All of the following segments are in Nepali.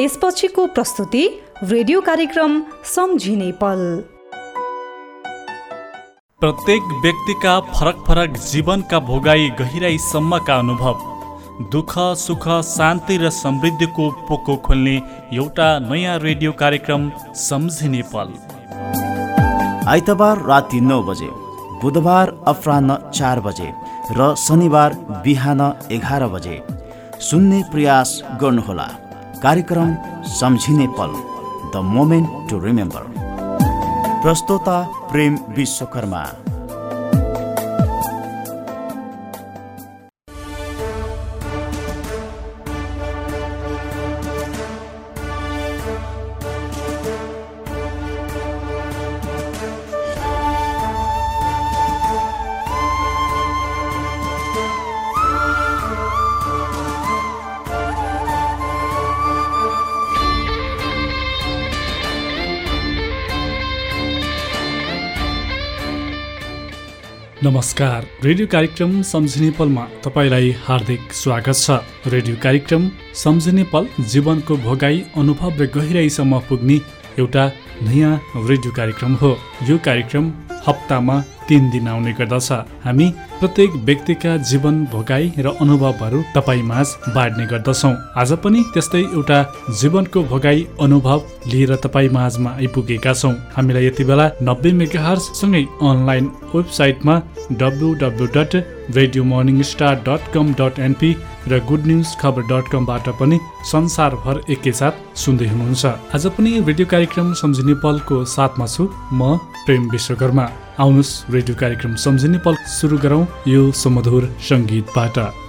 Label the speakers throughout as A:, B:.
A: यसपछिको प्रस्तुति रेडियो कार्यक्रम सम्झिने पल।
B: प्रत्येक व्यक्तिका फरक फरक जीवनका भोगाई गहिराईसम्मका अनुभव दुःख सुख शान्ति र समृद्धिको पोको खोल्ने एउटा नयाँ रेडियो कार्यक्रम सम्झिने पल।
C: आइतबार राति नौ बजे बुधबार अपरान्न चार बजे र शनिबार बिहान एघार बजे। सुन्ने प्रयास गर्नुहोला। कार्यक्रम सम्झिने पल द मोमेन्ट टु रिमेम्बर प्रस्तोता प्रेम विश्वकर्मा।
B: नमस्कार। रेडियो कार्यक्रम सम्झिने पलमा तपाईँलाई हार्दिक स्वागत छ। रेडियो कार्यक्रम सम्झिने पल जीवनको भोगाई अनुभव र गहिराईसम्म पुग्ने एउटा नयाँ रेडियो कार्यक्रम हो। यो कार्यक्रम हप्तामा तिन दिन आउने गर्दछ। हामी प्रत्येक व्यक्तिका जीवन भोगाई र अनुभवहरू तपाईँ माझ बाँड्ने गर्दछौँ। आज पनि त्यस्तै एउटा जीवनको भोगाई अनुभव लिएर तपाईँ माझमा आइपुगेका छौँ। हामीलाई यति बेला नब्बे मेगाहरसँगै अनलाइन वेबसाइटमा W W dot radio morning star dot com dot NP र गुड न्युज खबर डट कमबाट पनि संसारभर एकैसाथ सुन्दै हुनुहुन्छ। आज पनि रेडियो कार्यक्रम सम्झिने पलको साथमा छु म प्रेम विश्वकर्मा। आउनुहोस् रेडियो कार्यक्रम सम्झिने पल सुरु गरौँ यो सुमधुर सङ्गीतबाट।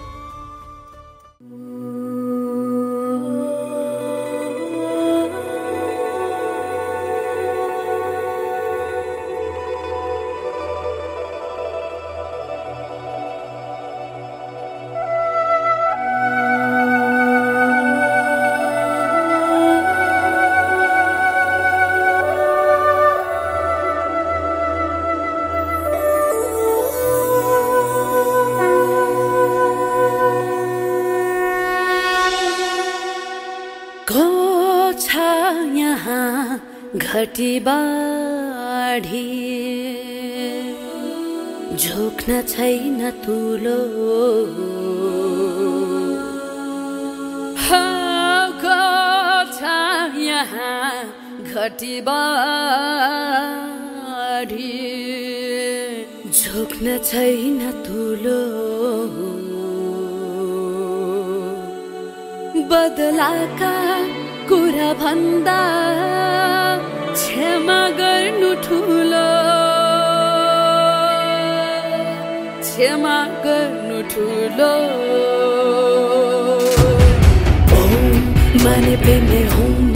D: भन्दा क्षमा गर्नु ठुलो। क्षमा गर्नु ठुलो। माने प्रेमे हुँ।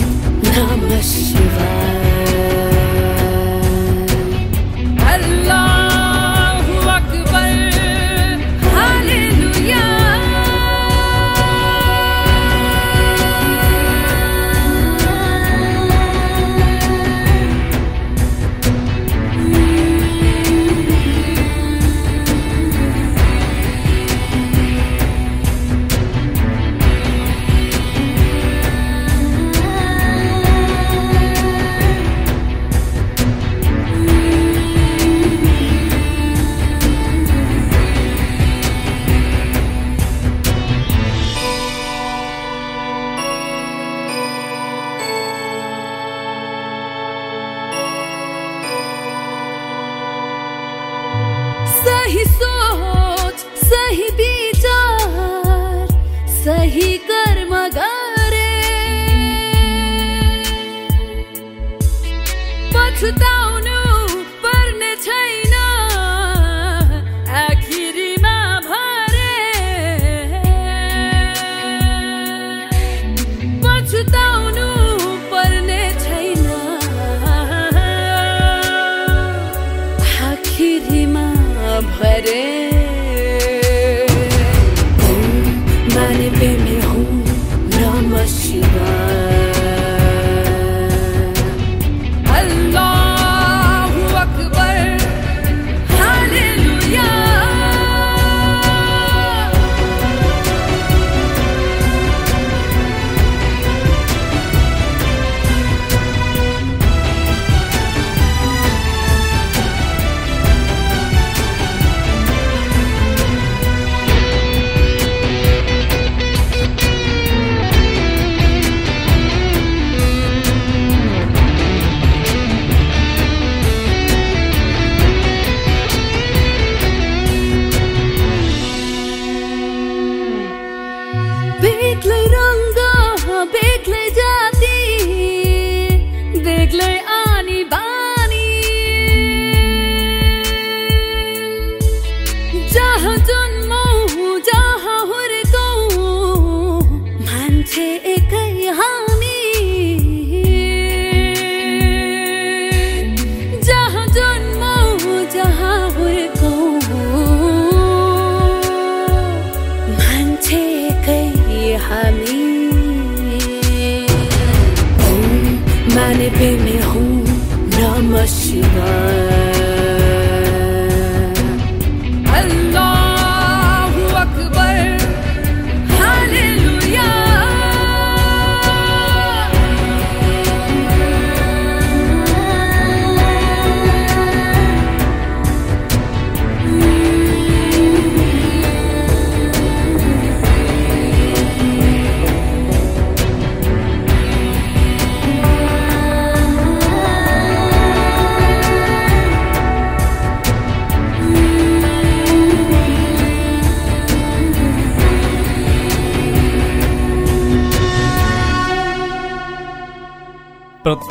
D: माने प्रेमे हूँ नमः शिवाय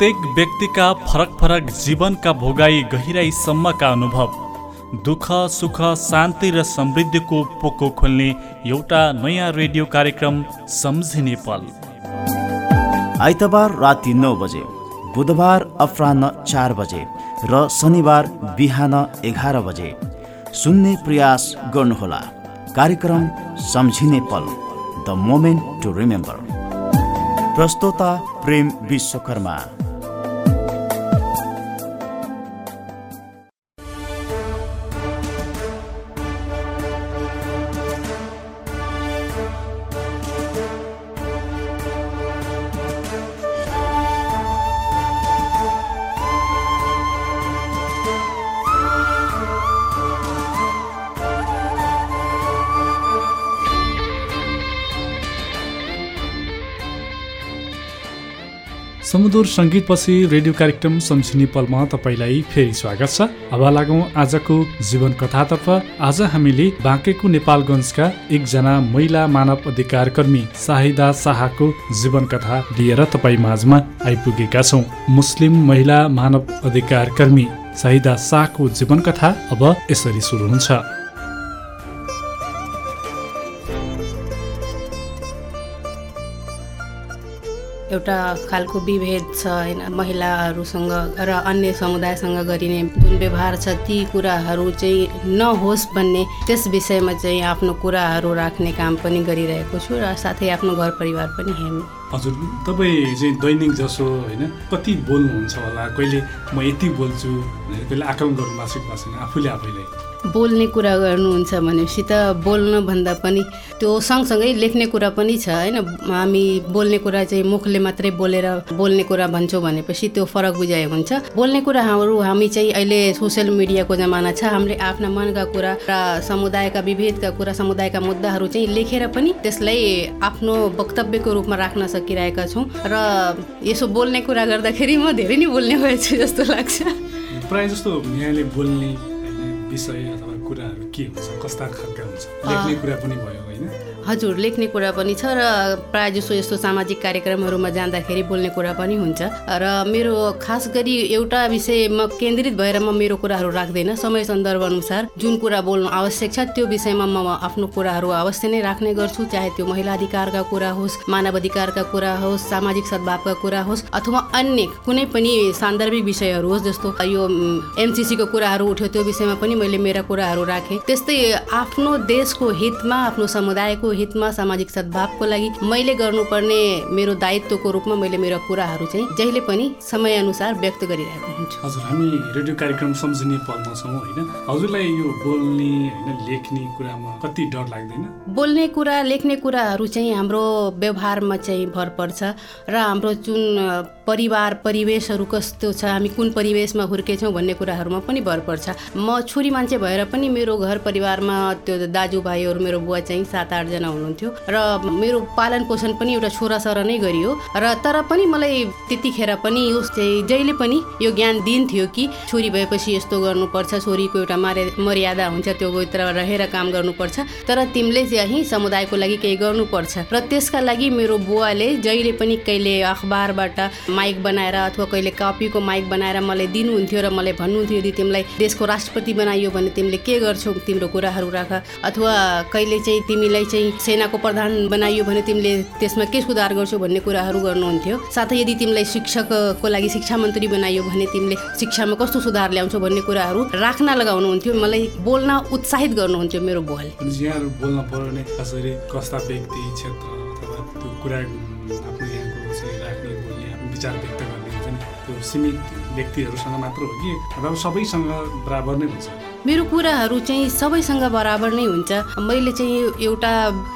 E: प्रत्येक व्यक्तिका फरक फरक जीवनका भोगाई गहिराईसम्मका अनुभव दुःख सुख शान्ति र समृद्धिको पोको खोल्ने एउटा नयाँ रेडियो कार्यक्रम सम्झिने पल।
C: आइतबार राति नौ बजे बुधबार अपराह्न चार बजे र शनिबार बिहान एघार बजे। सुन्ने प्रयास गर्नुहोला। कार्यक्रम सम्झिने पल। The moment to remember. प्रस्तोता प्रेम विश्वकर्मा।
E: समुद्र सङ्गीतपछि रेडियो कार्यक्रम सम्झिने पलमा तपाईँलाई फेरि स्वागत छ। अब लागौँ आजको जीवन कथातर्फ आज हामीले बाँकेको नेपालगञ्जका एकजना महिला मानव अधिकार कर्मी साहिदा शाहको जीवन कथा लिएर तपाईँ माझमा आइपुगेका छौँ। मुस्लिम महिला मानव अधिकार कर्मी साहिदा शाहको जीवन कथा अब यसरी सुरु हुन्छ।
F: एउटा खालको विभेद छ होइन? महिलाहरूसँग र अन्य समुदायसँग गरिने जुन व्यवहार छ ती कुराहरू चाहिँ नहोस् भन्ने त्यस विषयमा चाहिँ आफ्नो कुराहरू राख्ने काम पनि गरिरहेको छु र साथै आफ्नो घर परिवार पनि हेर्ने।
E: हजुर तपाईँ चाहिँ दैनिक जसो होइन? कति बोल्नुहुन्छ होला? कहिले म यति बोल्छु? कहिले आकलन गर्नु छैन छैन? आफूले आफैलाई।
F: बोल्ने कुरा गर्नुहुन्छ भनेपछि त बोल्नुभन्दा पनि त्यो सँगसँगै लेख्ने कुरा पनि छ होइन? हामी बोल्ने कुरा चाहिँ मुखले मात्रै बोलेर बोल्ने कुरा भन्छौँ भनेपछि त्यो फरक बुझाइ हुन्छ। बोल्ने कुराहरू हामी चाहिँ अहिले सोसियल मिडियाको जमाना छ। हामीले आफ्ना मनका कुरा र समुदायका विभेदका कुरा समुदायका मुद्दाहरू चाहिँ लेखेर पनि त्यसलाई आफ्नो वक्तव्यको रूपमा राख्न सकिरहेका छौँ। र यसो बोल्ने कुरा गर्दाखेरि म धेरै नै बोल्ने भएछु जस्तो लाग्छ।
E: प्रायः जस्तो यहाँले बोल्ने विषय अथवा कुराहरू के हुन्छ? कस्ता खालका हुन्छ? लेख्ने कुरा पनि भयो होइन?
F: हजुर लेख्ने कुरा पनि छ र प्रायः जसो यस्तो सामाजिक कार्यक्रमहरूमा जाँदाखेरि बोल्ने कुरा पनि हुन्छ। र मेरो खास गरी एउटा विषयमा केन्द्रित भएर म मेरो कुराहरू राख्दैन। समय सन्दर्भ अनुसार जुन कुरा बोल्नु आवश्यक छ त्यो विषयमा म आफ्नो कुराहरू अवश्य नै राख्ने गर्छु। चाहे त्यो महिला अधिकारका कुरा होस् मानव अधिकारका कुरा होस् सामाजिक सद्भावका कुरा होस् अथवा अन्य कुनै पनि सान्दर्भिक विषयहरू होस् जस्तो यो एमसिसीको कुराहरू उठ्यो त्यो विषयमा पनि मैले मेरा कुराहरू राखेँ। त्यस्तै आफ्नो देशको हितमा आफ्नो समुदायको हितमा सामाजिक सद्भावको लागि मैले गर्नुपर्ने मेरो दायित्वको रूपमा मैले मेरो कुराहरू चाहिँ जहिले पनि समयअनुसार व्यक्त गरिरहेको हुन्छु।
E: हजुर हामी रेडियो कार्यक्रम सम्झिने पलमा छौँ होइन? हजुरलाई यो बोल्ने होइन लेख्ने कुरामा कति डर लाग्दैन?
F: बोल्ने कुरा लेख्ने कुराहरू चाहिँ हाम्रो व्यवहारमा चाहिँ भर पर्छ र हाम्रो जुन परिवार परिवेशहरू कस्तो छ हामी कुन परिवेशमा हुर्केछौँ भन्ने कुराहरूमा पनि भर पर्छ। म छोरी मान्छे भएर पनि मेरो घर परिवारमा त्यो दाजुभाइहरू मेरो बुवा चाहिँ सात आठजना हुनुहुन्थ्यो। र मेरो पालन पोषण पनि एउटा छोरा सर नै गरियो। र तर पनि मलाई त्यतिखेर पनि यो चाहिँ जहिले पनि यो ज्ञान दिन्थ्यो कि छोरी भएपछि यस्तो गर्नुपर्छ छोरीको एउटा मार्या मर्यादा हुन्छ त्यो भित्र रहेर काम गर्नुपर्छ। तर तिमीले चाहिँ समुदायको लागि केही गर्नुपर्छ। र त्यसका लागि मेरो बुवाले जहिले पनि कहिले अखबारबाट माइक बनाएर अथवा कहिले कपीको माइक बनाएर मलाई दिनुहुन्थ्यो र मलाई भन्नुहुन्थ्यो यदि तिमीलाई देशको राष्ट्रपति बनाइयो भने तिमीले के गर्छौ? तिम्रो कुराहरू राख अथवा कहिले चाहिँ तिमीलाई चाहिँ सेनाको प्रधान बनाइयो भने तिमीले त्यसमा के सुधार गर्छौ भन्ने कुराहरू गर्नुहुन्थ्यो। साथै यदि तिमीलाई शिक्षकको लागि शिक्षा मन्त्री बनाइयो भने तिमीले शिक्षामा कस्तो सुधार ल्याउँछौ भन्ने कुराहरू राख्न लगाउनुहुन्थ्यो। मलाई बोल्न उत्साहित गर्नुहुन्थ्यो मेरो
E: यहाँहरू बोल्न पर्यो भने खास कस्ता व्यक्ति क्षेत्र अथवा त्यो कुरा आफ्नो यहाँको चाहिँ राख्ने बोल्ने आफ्नो विचार व्यक्त गर्ने हुन्छ नि त्यो सीमित व्यक्तिहरूसँग मात्र हो कि? अथवा सबैसँग बराबर नै हुन्छ।
F: मेरो कुराहरू चाहिँ सबैसँग बराबर नै हुन्छ। मैले चाहिँ एउटा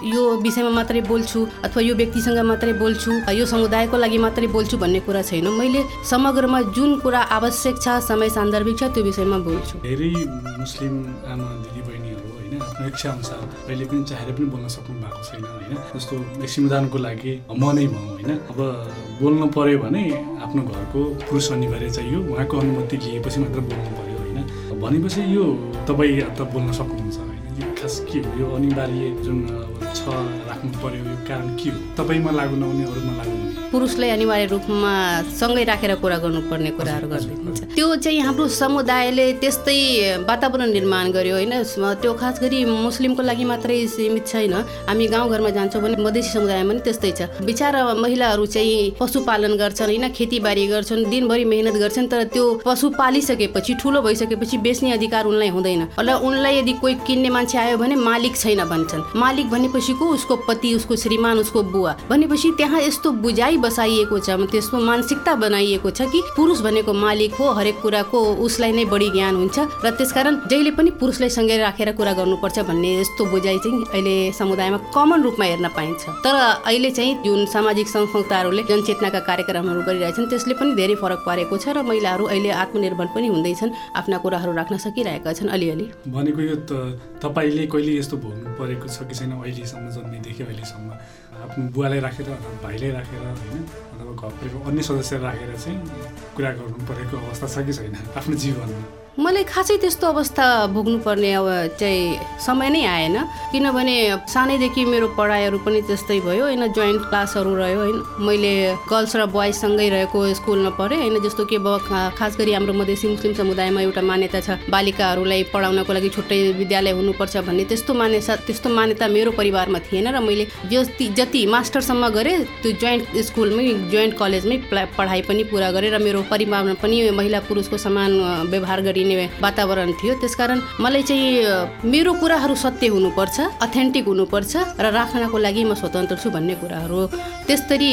F: यो विषयमा मात्रै बोल्छु अथवा यो व्यक्तिसँग मात्रै बोल्छु यो समुदायको लागि मात्रै बोल्छु भन्ने कुरा छैन। मैले समग्रमा जुन कुरा आवश्यक छ समय सान्दर्भिक छ त्यो विषयमा बोल्छु।
E: धेरै मुस्लिम आमा दिदी बहिनीहरू होइन आफ्नो इच्छा अनुसार कहिले पनि चाहेर पनि बोल्न सक्नु भएको छैन होइन। जस्तो एक लागि म नै भनौँ होइन। अब बोल्नु पर्यो भने आफ्नो घरको पुरुष अनिवार्य चाहियो। उहाँको अनुमति लिएपछि मात्र बोल्नु पर्यो। भनेपछि यो तपाईँ त बोल्न सक्नुहुन्छ। होइन यो खास के हो? यो अनिवार्य जुन छ राख्नु पर्यो यो कारण के हो? तपाईँमा लागु नहुने अरूमा लागु
F: पुरुषलाई अनिवार्य रूपमा सँगै राखेर कुरा गर्नुपर्ने कुराहरू गरिदिन्छ त्यो चाहिँ हाम्रो समुदायले त्यस्तै वातावरण निर्माण गर्यो होइन। त्यो खास गरी मुस्लिमको लागि मात्रै सीमित छैन। हामी गाउँघरमा जान्छौँ भने मधेसी समुदायमा पनि त्यस्तै छ। बिचरा महिलाहरू चाहिँ पशुपालन गर्छन् होइन खेतीबारी गर्छन् दिनभरि मेहनत गर्छन् तर त्यो पशु पालिसकेपछि ठुलो भइसकेपछि बेच्ने अधिकार उनलाई हुँदैन। र उनलाई यदि कोही किन्ने मान्छे आयो भने मालिक छैन भन्छन्। मालिक भनेपछि को? उसको पति उसको श्रीमान उसको बुवा। भनेपछि त्यहाँ यस्तो बुझाइ बसाइएको छ त्यसको मानसिकता बनाइएको छ कि पुरुष भनेको मालिक हो हरेक कुराको उसलाई नै बढी ज्ञान हुन्छ र त्यसकारण जहिले पनि पुरुषलाई सँगै राखेर कुरा गर्नुपर्छ भन्ने यस्तो बुझाइ चाहिँ अहिले समुदायमा कमन रूपमा हेर्न पाइन्छ। तर अहिले चाहिँ जुन सामाजिक संस्थाहरूले जनचेतनाका कार्यक्रमहरू गरिरहेछन् त्यसले पनि धेरै फरक पारेको छ र महिलाहरू अहिले आत्मनिर्भर पनि हुँदैछन् आफ्ना कुराहरू राख्न सकिरहेका छन् अलिअलि।
E: भनेको यो त तपाईँले कहिले यस्तो भोग्नु परेको छ कि छैन अहिलेसम्म जन्मेदेखि अहिलेसम्म? बुवालाई राखेर अथवा भाइलाई राखेर होइन अथवा घरको अन्य सदस्य राखेर चाहिँ कुरा गर्नु परेको अवस्था छ कि छैन आफ्नो जीवनमा?
F: मलाई खासै त्यस्तो अवस्था भोग्नुपर्ने अब चाहिँ समय नै आएन। किनभने सानैदेखि मेरो पढाइहरू पनि त्यस्तै भयो होइन जोइन्ट क्लासहरू रह्यो होइन। मैले गर्ल्स र बोइजसँगै रहेको स्कुलमा पढेँ होइन जस्तो कि अब खास गरी हाम्रो मधेसी मुस्लिम समुदायमा एउटा मान्यता छ बालिकाहरूलाई पढाउनको लागि छुट्टै विद्यालय हुनुपर्छ भन्ने त्यस्तो मान्यता त्यस्तो मान्यता मेरो परिवारमा थिएन र मैले जति जति मास्टरसम्म गरेँ त्यो जोइन्ट स्कुलमै जोइन्ट कलेजमै पढाइ पनि पुरा गरेँ र मेरो परिवारमा पनि महिला पुरुषको समान व्यवहार गरिने। वातावरण थियो। त्यसकारण मलाई चाहिँ मेरो कुराहरू सत्य हुनुपर्छ अथेन्टिक हुनुपर्छ र राख्नको लागि म स्वतन्त्र छु भन्ने कुराहरू त्यस्तरी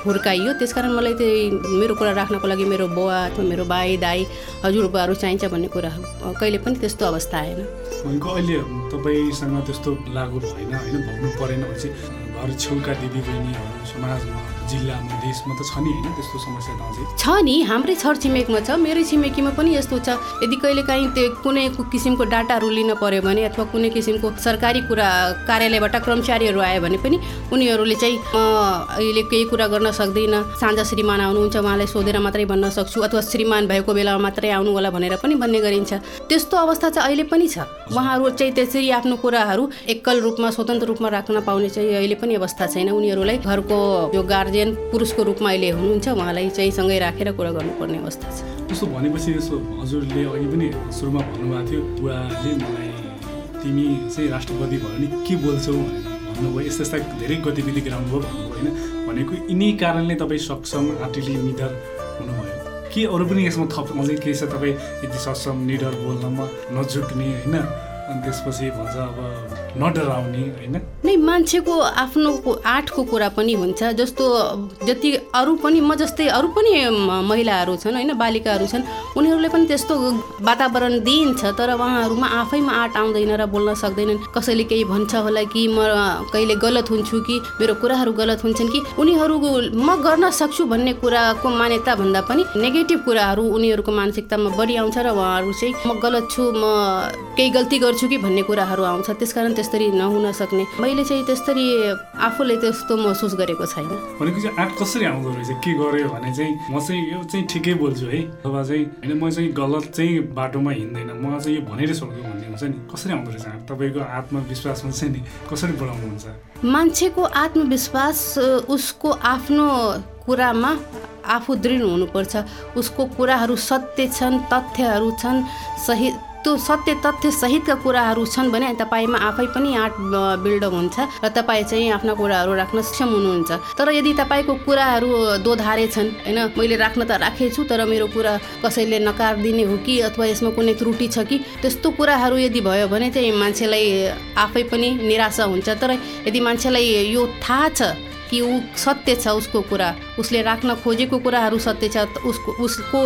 F: हुर्काइयो। त्यसकारण मलाई चाहिँ मेरो कुरा राख्नको लागि मेरो बुवा अथवा मेरो भाइ दाई हजुरबाहरू चाहिन्छ भन्ने अ, कहिले पनि त्यस्तो अवस्था आएन।
E: भनेको अहिले तपाईँसँग त्यस्तो लागु भएन होइन? भोग्नु परेन भने चाहिँ घर छेउका दिदी बहिनीहरू समाजमा जिल्लामा देशमा त छ नि होइन त्यस्तो समस्या त अझै?
F: छ नि हाम्रै छरछिमेकमा छ मेरै छिमेकीमा पनि यस्तो छ। यदि कहिलेकाहीँ त्यो कुनै किसिमको डाटाहरू लिन पर्यो भने अथवा कुनै किसिमको सरकारी कुरा कार्यालयबाट कर्मचारीहरू आयो भने पनि उनीहरूले चाहिँ अहिले केही कुरा गर्न सक्दिनँ। साँझ श्रीमान आउनुहुन्छ उहाँलाई सोधेर मात्रै भन्न सक्छु अथवा श्रीमान भएको बेलामा मात्रै आउनु होला भनेर पनि भन्ने गरिन्छ। त्यस्तो अवस्था चाहिँ अहिले पनि छ। उहाँहरू चाहिँ त्यसरी आफ्नो कुराहरू एकल रूपमा स्वतन्त्र रूपमा राख्न पाउने चाहिँ अहिले पनि अवस्था छैन। उनीहरूलाई घरको यो गार्जेन पुरुषको रूपमा अहिले हुनुहुन्छ उहाँलाई चाहिँ सँगै राखेर कुरा गर्नुपर्ने अवस्था छ।
E: त्यसो भनेपछि यसो हजुरले अघि पनि सुरुमा भन्नुभएको थियो बुवाले मलाई तिमी चाहिँ राष्ट्रपति भयो भने के बोल्छौ भन्नुभयो। यस्ता यस्ता धेरै गतिविधि गराउनुभयो भन्नुभयो होइन? भनेको यिनै कारणले तपाईँ सक्षम आँटिली निडर हुनुभयो। के अरू पनि यसमा थप अझै केही छ तपाईँ यति सक्षम निडर बोल्नमा नझुक्ने होइन? अनि त्यसपछि भन्छ अब नडराउने होइन
F: नै मान्छेको आफ्नो को- आँटको कुरा पनि हुन्छ। जस्तो जति अरू पनि म जस्तै अरू पनि महिलाहरू छन् होइन बालिकाहरू छन् उनीहरूले पनि त्यस्तो वातावरण दिइन्छ तर उहाँहरूमा आफैमा आँट आउँदैन र बोल्न सक्दैनन्। कसैले केही भन्छ होला कि म कहिले गलत हुन्छु कि मेरो कुराहरू गलत हुन्छन् कि उनीहरू म गर्न सक्छु भन्ने कुराको मान्यता भन्दा पनि नेगेटिभ कुराहरू उनीहरूको मानसिकतामा बढी आउँछ र उहाँहरू चाहिँ म गलत छु म केही गल्ती गर्छु कि भन्ने कुराहरू आउँछ। त्यसकारण त्यसरी नहुन सक्ने। मैले चाहिँ त्यसरी आफूले त्यस्तो महसुस गरेको छैन।
E: भनेको चाहिँ आँट कसरी आउँदो रहेछ? के गर्यो भने चाहिँ म चाहिँ यो चाहिँ ठिकै बोल्छु है। अथवा चाहिँ होइन म चाहिँ गलत चाहिँ बाटोमा हिँड्दैन। म चाहिँ यो भनेरै सक्छु भन्ने हुन्छ नि। कसरी आउँदो रहेछ तपाईँको आत्मविश्वासमा चाहिँ नि कसरी बढाउनुहुन्छ?
F: मान्छेको आत्मविश्वास उसको आफ्नो कुरामा आफू दृढ हुनुपर्छ। उसको कुराहरू सत्य छन् तथ्यहरू छन् सही त्यो सत्य तथ्य सहितका कुराहरू छन् भने तपाईँमा आफै पनि आर्ट बिल्डअप हुन्छ र तपाईँ चाहिँ आफ्ना कुराहरू राख्न सक्षम हुनुहुन्छ। तर यदि तपाईँको कुराहरू दोधारे छन् होइन मैले राख्न त राखेछु तर मेरो कुरा कसैले नकार दिने हो कि अथवा यसमा कुनै त्रुटि छ कि त्यस्तो कुराहरू यदि भयो भने चाहिँ मान्छेलाई आफै पनि निराशा हुन्छ। तर यदि मान्छेलाई यो थाहा छ कि ऊ सत्य छ उसको कुरा। उसले राख्न खोजेको कुराहरू सत्य छ। उसको उसको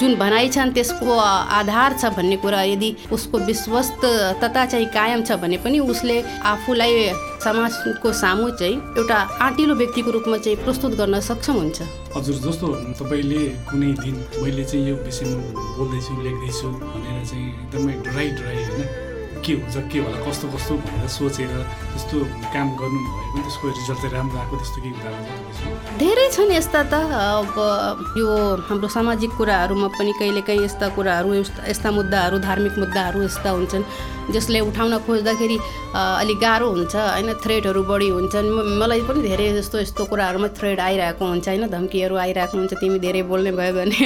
F: जुन भनाइ छन् त्यसको आधार छ भन्ने कुरा यदि उसको विश्वस्तता चाहिँ कायम छ भने पनि उसले आफूलाई समाजको सामु चाहिँ एउटा आँटिलो व्यक्तिको रूपमा चाहिँ प्रस्तुत गर्न सक्षम हुन्छ।
E: हजुर जस्तो तपाईँले कुनै दिन मैले चाहिँ यो विषयमा बोल्दैछु लेख्दैछु भनेर चाहिँ एकदमै डराइ डराइ होइन। के हुन्छ के होला कस्तो कस्तो भनेर सोचेर त्यस्तो काम गर्नुभयो भने त्यसको रिजल्ट चाहिँ राम्रो आएको त्यस्तो केही उदाहरण?
F: धेरै छन् यस्ता त अब यो हाम्रो सामाजिक कुराहरूमा पनि कहिलेकाहीँ यस्ता कुराहरू यस्ता यस्ता मुद्दाहरू धार्मिक मुद्दाहरू यस्ता हुन्छन् जसले उठाउन खोज्दाखेरि अलिक गाह्रो हुन्छ होइन? थ्रेडहरू बढी हुन्छन्। मलाई पनि धेरै जस्तो यस्तो कुराहरूमा थ्रेड आइरहेको हुन्छ होइन? धम्कीहरू आइरहेको हुन्छ तिमी धेरै बोल्ने भयो भने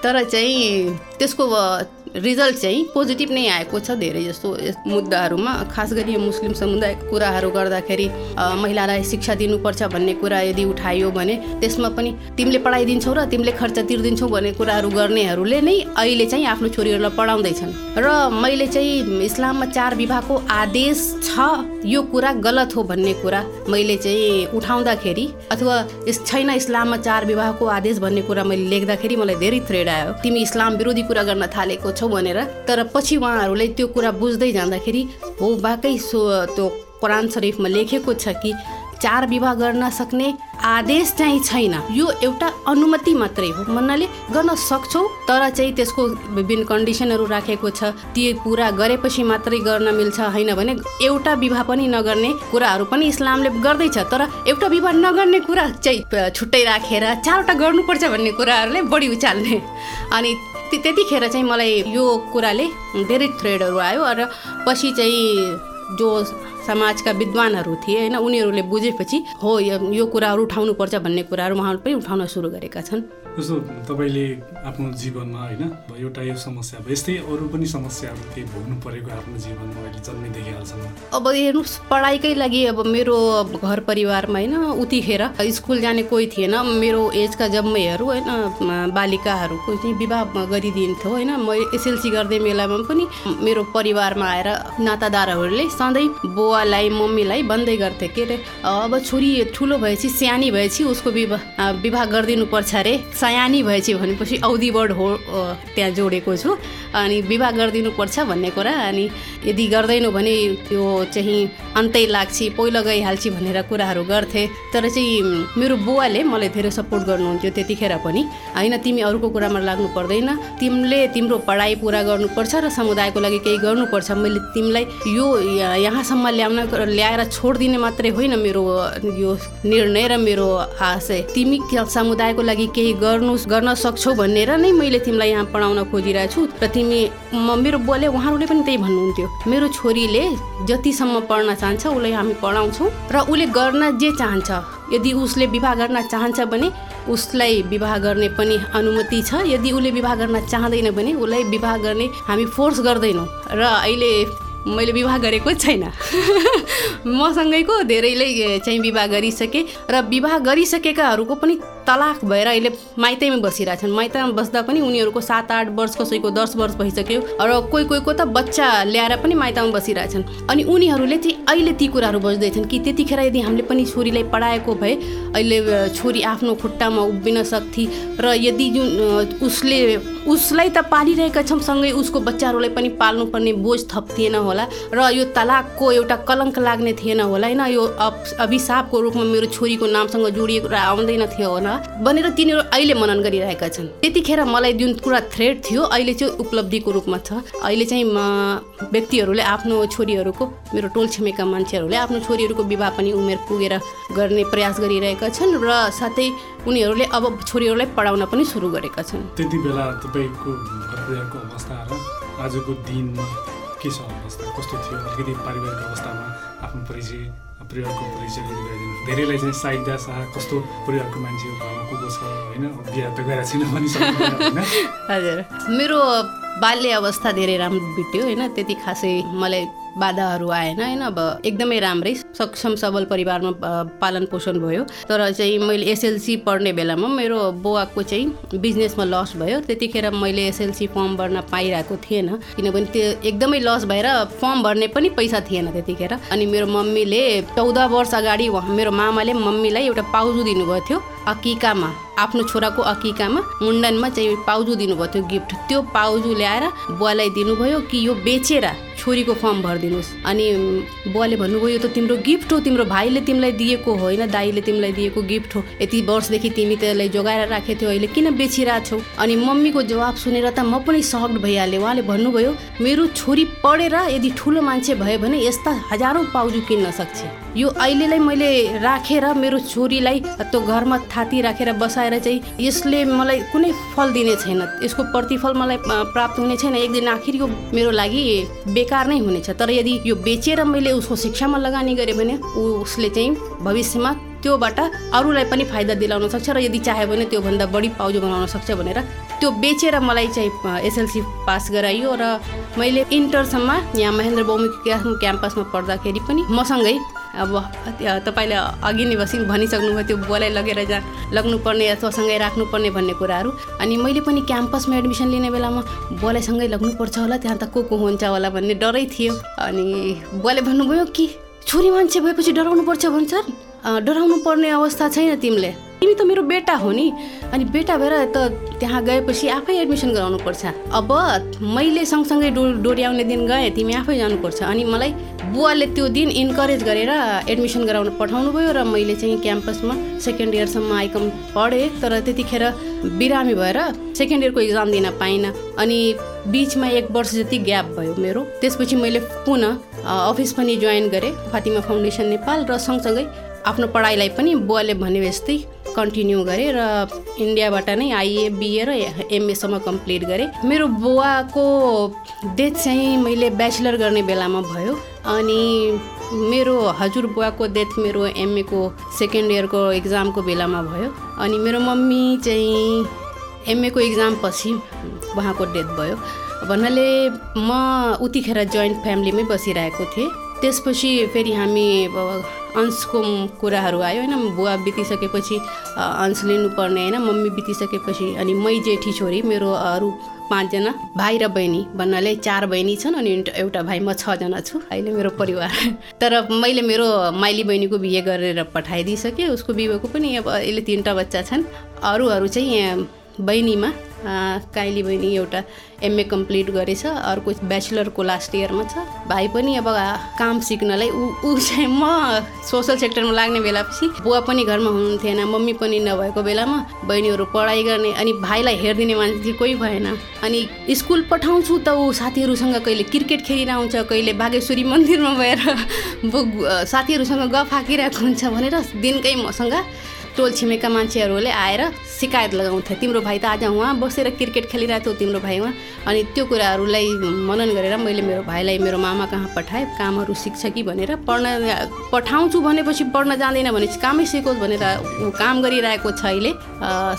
F: तर चाहिँ त्यसको रिजल्ट चाहिँ पोजिटिभ नै आएको छ धेरै जस्तो मुद्दाहरूमा खास गरी यो मुस्लिम समुदायको कुराहरू गर्दाखेरि महिलालाई शिक्षा दिनुपर्छ भन्ने कुरा यदि उठायो भने त्यसमा पनि तिमीले पढाइदिन्छौ र तिमीले खर्च तिर्दिन्छौ भन्ने कुराहरू गर्नेहरूले नै अहिले चाहिँ आफ्नो छोरीहरूलाई पढाउँदैछन्। र मैले चाहिँ इस्लाममा चार विवाहको आदेश छ यो कुरा गलत हो भन्ने कुरा मैले चाहिँ उठाउँदाखेरि अथवा छैन इस्लाममा चार विवाहको आदेश भन्ने कुरा मैले लेख्दाखेरि मलाई धेरै थ्रेड आयो। तिमी इस्लाम विरोधी कुरा गर्न थालेको छौ भनेर तर पछि उहाँहरूले त्यो कुरा बुझ्दै जाँदाखेरि हो वाकै सो त्यो कुरान शरीफमा लेखेको छ कि चार विवाह गर्न सक्ने आदेश चाहिँ छैन। यो एउटा अनुमति मात्रै हो। भन्नाले गर्न सक्छौ तर चाहिँ त्यसको विभिन्न कन्डिसनहरू राखेको छ। त्यो पुरा गरेपछि मात्रै गर्न मिल्छ होइन भने एउटा विवाह पनि नगर्ने कुराहरू पनि इस्लामले गर्दैछ। तर एउटा विवाह नगर्ने कुरा चाहिँ छुट्टै राखेर चारवटा गर्नुपर्छ भन्ने कुराहरूले बढी उचाल्ने। अनि त्यतिखेर चाहिँ मलाई यो कुराले धेरै थ्रेडहरू आयो र पछि चाहिँ जो समाजका विद्वानहरू थिए होइन उनीहरूले बुझेपछि हो यो कुराहरू उठाउनुपर्छ भन्ने कुराहरू उहाँहरू पनि उठाउन सुरु गरेका छन्।
E: जस्तो तपाईँले आफ्नो जीवनमा होइन एउटा यो समस्या अब यस्तै अरू पनि समस्याहरू केही भोग्नु परेको आफ्नो जीवनमा अहिले जन्मेदेखि हालसम्म
F: अब हेर्नुहोस् पढाइकै लागि अब मेरो घर परिवारमा होइन उतिखेर स्कुल जाने कोही थिएन। मेरो एजका जम्मैहरू होइन बालिकाहरूको चाहिँ विवाह गरिदिन्थ्यो होइन। म एसएलसी गर्दै बेलामा पनि मेरो परिवारमा आएर नातादारहरूले सधैँ बुवालाई मम्मीलाई भन्दै गर्थे के अरे अब छोरी ठुलो भएपछि सानी भएपछि उसको विवाह विवाह गरिदिनुपर्छ अरे सयानी भएपछि भनेपछि औधी वर्ड हो त्यहाँ जोडेको छु। अनि विवाह गरिदिनुपर्छ भन्ने कुरा। अनि यदि गर्दैनौ भने त्यो चाहिँ अन्तै लाग्छ पहिलो गइहाल्छ भनेर कुराहरू गर्थे। तर चाहिँ मेरो बुवाले मलाई धेरै सपोर्ट गर्नुहुन्थ्यो त्यतिखेर पनि। होइन तिमी अरूको कुरामा लाग्नु पर्दैन। तिमीले तिम्रो पढाइ पुरा गर्नुपर्छ र समुदायको लागि केही गर्नुपर्छ। मैले तिमीलाई यो यहाँसम्म ल्याउन ल्याएर छोडिदिने मात्रै होइन मेरो यो निर्णय र मेरो आशय। तिमी समुदायको लागि केही गर्नु गर्न सक्छौ भनेर नै मैले तिमीलाई यहाँ पढाउन खोजिरहेको छु। र तिमी म मेरो बुवाले उहाँहरूले पनि त्यही भन्नुहुन्थ्यो। मेरो छोरीले जतिसम्म पढ्न चाहन्छ उसलाई हामी पढाउँछौँ। र उसले गर्न जे चाहन्छ यदि उसले विवाह गर्न चाहन्छ भने उसलाई विवाह गर्ने पनि अनुमति छ। यदि उसले विवाह गर्न चाहँदैन भने उसलाई विवाह गर्ने हामी फोर्स गर्दैनौँ। र अहिले मैले विवाह गरेको छैन। मसँगैको धेरैले चाहिँ विवाह गरिसके र विवाह गरिसकेकाहरूको पनि तलाक भएर अहिले माइतैमा बसिरहेछन् माइतमा बस्दा पनि उनीहरूको सात आठ वर्ष कसैको दस वर्ष भइसक्यो र कोही कोहीको त बच्चा ल्याएर पनि माइतमा बसिरहेछन् अनि उनीहरूले चाहिँ अहिले ती कुराहरू बुझ्दैछन् कि त्यतिखेर यदि हामीले पनि छोरीलाई पढाएको भए अहिले छोरी आफ्नो खुट्टामा उभिन सक्थे र यदि जुन उसले उसलाई त पालिरहेका छौँ सँगै उसको बच्चाहरूलाई पनि पाल्नुपर्ने बोझ थप थिएन होला र यो तलाकको एउटा कलङ्क लाग्ने थिएन होला। होइन यो अभिशापको रूपमा मेरो छोरीको नामसँग जोडिएको आउँदैन थियो होला। भनेर तिनीहरू अहिले मनन गरिरहेका छन्। त्यतिखेर मलाई जुन कुरा थ्रेड थियो अहिले चाहिँ उपलब्धिको रूपमा छ। अहिले चाहिँ व्यक्तिहरूले आफ्नो छोरीहरूको मेरो टोल छिमेका मान्छेहरूले आफ्नो छोरीहरूको विवाह पनि उमेर पुगेर गर्ने प्रयास गरिरहेका छन् र साथै उनीहरूले अब छोरीहरूलाई पढाउन पनि सुरु गरेका छन्।
E: त्यति बेला तपाईँको अवस्था र आजको दिनमा के छ अवस्था? कस्तो थियो? अलिकति पारिवारिक अवस्थामा आफ्नो परिचय परिवारको परिचय गराइदिनु धेरैलाई चाहिँ साइदा शाह कस्तो परिवारको मान्छे को को छ होइन? बिहा त गएको छैन होइन?
F: हजुर। मेरो बाल्य अवस्था धेरै राम्रो बित्यो होइन? त्यति खासै मलाई बाधाहरू आएन होइन? अब एकदमै राम्रै सक्षम सबल परिवारमा पालन पोषण भयो। तर चाहिँ मैले एसएलसी पढ्ने बेलामा मेरो बुवाको चाहिँ बिजनेसमा लस भयो। त्यतिखेर मैले एसएलसी फर्म भर्न पाइरहेको थिएन। किनभने त्यो एकदमै लस भएर फर्म भर्ने पनि पैसा थिएन त्यतिखेर। अनि मेरो मम्मीले चौध वर्ष अगाडि मेरो मामाले मम्मीलाई एउटा पाउजु दिनुभएको थियो अकिकामा। आफ्नो छोराको अकिकामा मुण्डनमा चाहिँ पाउजु दिनुभएको थियो गिफ्ट। त्यो पाउजु ल्याएर बुवालाई दिनुभयो कि यो बेचेर छोरीको फर्म भरिदिनुहोस्। अनि बुवाले भन्नुभयो यो त तिम्रो गिफ्ट हो तिम्रो भाइले तिमीलाई दिएको होइन दाईले तिमीलाई दिएको गिफ्ट हो। यति वर्षदेखि तिमी त्यसलाई जोगाएर राखेको थियौ अहिले किन बेचिरहेको छौ अनि मम्मीको जवाब सुनेर त म पनि सक्ड भइहालेँ। उहाँले भन्नुभयो मेरो छोरी पढेर यदि ठुलो मान्छे भयो भने यस्ता हजारौँ पाउजु किन्न सक्छ। यो अहिलेलाई मैले राखेर मेरो छोरीलाई त्यो घरमा थाती राखेर बसाएर चाहिँ यसले मलाई कुनै फल दिने छैन। यसको प्रतिफल मलाई प्राप्त हुने छैन। एक दिन आखिर यो मेरो लागि बेकार नै हुनेछ। तर यदि यो बेचेर मैले उसको शिक्षामा लगानी गरेँ भने ऊ- उसले चाहिँ भविष्यमा त्योबाट अरूलाई पनि फाइदा दिलाउन सक्छ र यदि चाह्यो भने त्योभन्दा बढी पाउजु बनाउन सक्छ भनेर त्यो बेचेर मलाई चाहिँ एसएलसी पास गराइयो। र मैले इन्टरसम्म यहाँ महेन्द्र बहुमुखी क्याम्पसमा पढ्दाखेरि पनि मसँगै अब तपाईँले अघि नै बसी भनिसक्नुभयो त्यो बुवालाई लगेर जहाँ लग्नुपर्ने अथवा सँगै राख्नुपर्ने भन्ने कुराहरू। अनि मैले पनि क्याम्पसमा एडमिसन लिने बेलामा बुवालाई सँगै लग्नुपर्छ होला त्यहाँ त को को हुन्छ होला भन्ने डरै थियो। अनि बुवाले भन्नुभयो कि छोरी मान्छे भएपछि डराउनु पर्छ भन्छ "अँ, डराउनु पर्ने अवस्था छैन तिमीले। तिमी त मेरो बेटा हो नि। अनि बेटा भएर त त्यहाँ गएपछि आफै एडमिसन गराउनु पर्छ अब मैले सँगसँगै डो डोर्याउने दिन गएँ तिमी आफै जानुपर्छ। अनि मलाई बुवाले त्यो दिन इन्करेज गरेर एडमिसन गराउन पठाउनु भयो र मैले चाहिँ क्याम्पसमा सेकेन्ड इयरसम्म आइकम पढेँ। तर त्यतिखेर बिरामी भएर सेकेन्ड इयरको इक्जाम दिन पाइनँ। अनि बिचमा एक वर्ष जति ग्याप भयो मेरो त्यसपछि मैले पुनः अफिस पनि जोइन गरेँ। फातिमा फाउन्डेसन नेपाल र सँगसँगै आफ्नो पढाइलाई पनि बुवाले भने जस्तै कन्टिन्यू गरेँ र इन्डियाबाट नै आइए बिए र एमएसम्म कम्प्लिट गरेँ। मेरो बुवाको डेथ चाहिँ मैले ब्याचलर गर्ने बेलामा भयो अनि मेरो हजुरबुवाको डेथ मेरो एमएको सेकेन्ड इयरको इक्जामको बेलामा भयो अनि मेरो मम्मी चाहिँ एमएको इक्जाम पछि उहाँको डेथ भयो। भन्नाले म उतिखेर जोइन्ट फ्यामिलीमै बसिरहेको थिएँ। त्यसपछि फेरि हामी अंशको कुराहरू आयो होइन? बुवा बितिसकेपछि अंश लिनुपर्ने होइन? मम्मी बितिसकेपछि अनि मै जेठी छोरी मेरो अरू पाँचजना भाइ र बहिनी भन्नाले चार बहिनी छन् अनि एउटा- एउटा भाइ म छजना छु अहिले मेरो परिवार। तर मैले मेरो माइली बहिनीको बिहे गरेर पठाइदिइसकेँ उसको बिहेको पनि अब अहिले तिनवटा बच्चा छन्। अरूहरू चाहिँ यहाँ बहिनीमा काइली बहिनी एउटा एमए कम्प्लिट गरेछ अर्को ब्याचलरको लास्ट इयरमा छ। भाइ पनि अब काम सिक्नलाई ऊ ऊ चाहिँ म सोसल सेक्टरमा लाग्ने बेलापछि बुवा पनि घरमा हुनुहुन्थेन मम्मी पनि नभएको बेलामा बहिनीहरू पढाइ गर्ने अनि भाइलाई हेरिदिने मान्छे कोही भएन। अनि स्कुल पठाउँछु त ऊ साथीहरूसँग कहिले क्रिकेट खेलिरहन्छ कहिले बागेश्वरी मन्दिरमा गएर साथीहरूसँग गफ हाकिरहेको हुन्छ भनेर दिनकै मसँग टोल छिमेका मान्छेहरूले आएर सिकायत लगाउँथे तिम्रो भाइ त आज उहाँ बसेर क्रिकेट खेलिरहेको थियो तिम्रो भाइ उहाँ। अनि त्यो कुराहरूलाई मनन गरेर मैले मेरो भाइलाई मेरो मामा कहाँ पठाएँ? कामहरू सिक्छ कि भनेर पढ्न पठाउँछु भनेपछि पढ्न जाँदैन भने कामै सिकोस् भनेर काम गरिरहेको छ अहिले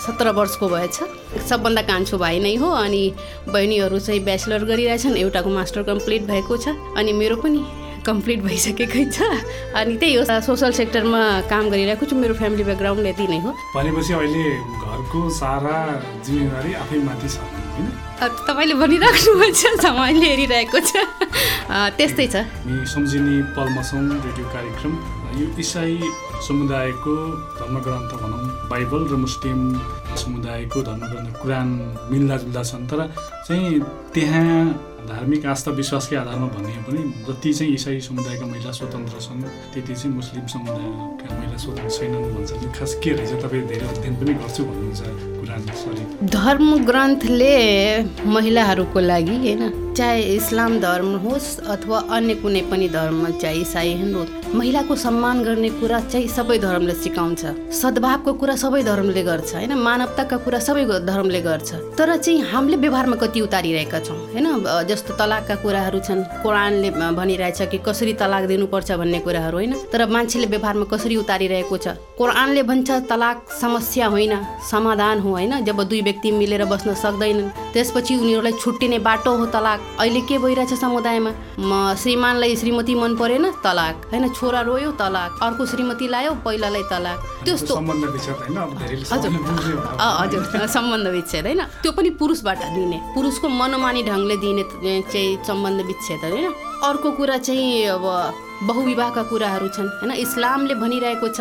F: सत्र वर्षको भएछ। सबभन्दा कान्छो भाइ नै हो अनि बहिनीहरू चाहिँ ब्याचलर गरिरहेछन् एउटाको मास्टर कम्प्लिट भएको छ अनि मेरो पनि कम्प्लिट भइसकेकै छ। अनि त्यही हो सोसल सेक्टरमा काम गरिरहेको छु। मेरो फ्यामिली ब्याकग्राउन्ड यति नै हो।
E: भनेपछि अहिले घरको सारा जिम्मेवारी आफै माथि छ
F: तपाईँले भनिराख्नु भएको छ मैले हेरिरहेको छ। त्यस्तै छ।
E: सम्झिने पलमसौँ रेडियो कार्यक्रम। यो इसाई समुदायको धर्मग्रन्थ भनौँ बाइबल र मुस्लिम समुदायको धर्मग्रन्थ कुरान मिल्दाजुल्दा छन्। तर चाहिँ त्यहाँ धार्मिक आस्था विश्वासकै आधारमा भने पनि जति चाहिँ इसाई समुदायका महिला स्वतन्त्र छन् त्यति चाहिँ मुस्लिम समुदायका महिला स्वतन्त्र छैनन् भन्छ यो खास के रहेछ तपाईँ धेरै अध्ययन पनि गर्छु भन्नुहुन्छ।
F: धर्म ग्रन्थले महिलाहरूको लागि होइन? चाहे इस्लाम धर्म होस् अथवा अन्य कुनै पनि धर्म चाहे इसाई हिन्दू महिलाको सम्मान गर्ने कुरा चाहिँ सबै धर्मले सिकाउँछ। सद्भावको कुरा सबै धर्मले गर्छ होइन? मानवताका कुरा सबै धर्मले गर्छ। तर चाहिँ हामीले व्यवहारमा कति उतारिरहेका छौँ होइन? जस्तो तलाकका कुराहरू छन् कुरानले भनिरहेछ कि कसरी तलाक दिनुपर्छ भन्ने कुराहरू होइन? तर मान्छेले व्यवहारमा कसरी उतारिरहेको छ? कुरानले भन्छ तलाक समस्या होइन समाधान हो होइन? जब दुई व्यक्ति मिलेर बस्न सक्दैनन् त्यसपछि उनीहरूलाई छुट्टिने बाटो हो तलाक। अहिले के भइरहेछ समुदायमा? म श्रीमानलाई श्रीमती मन परेन तलाक। होइन छोरा रोयो तलाक। अर्को श्रीमती लायो पहिलालाई तलाक। त्यस्तो हजुर। सम्बन्ध विच्छेद होइन? त्यो पनि पुरुषबाट दिने। पुरुषको मनोमानी ढङ्गले दिने चाहिँ सम्बन्ध विच्छेद होइन? अर्को कुरा चाहिँ अब बहुविवाहका कुराहरू छन् होइन? इस्लामले भनिरहेको छ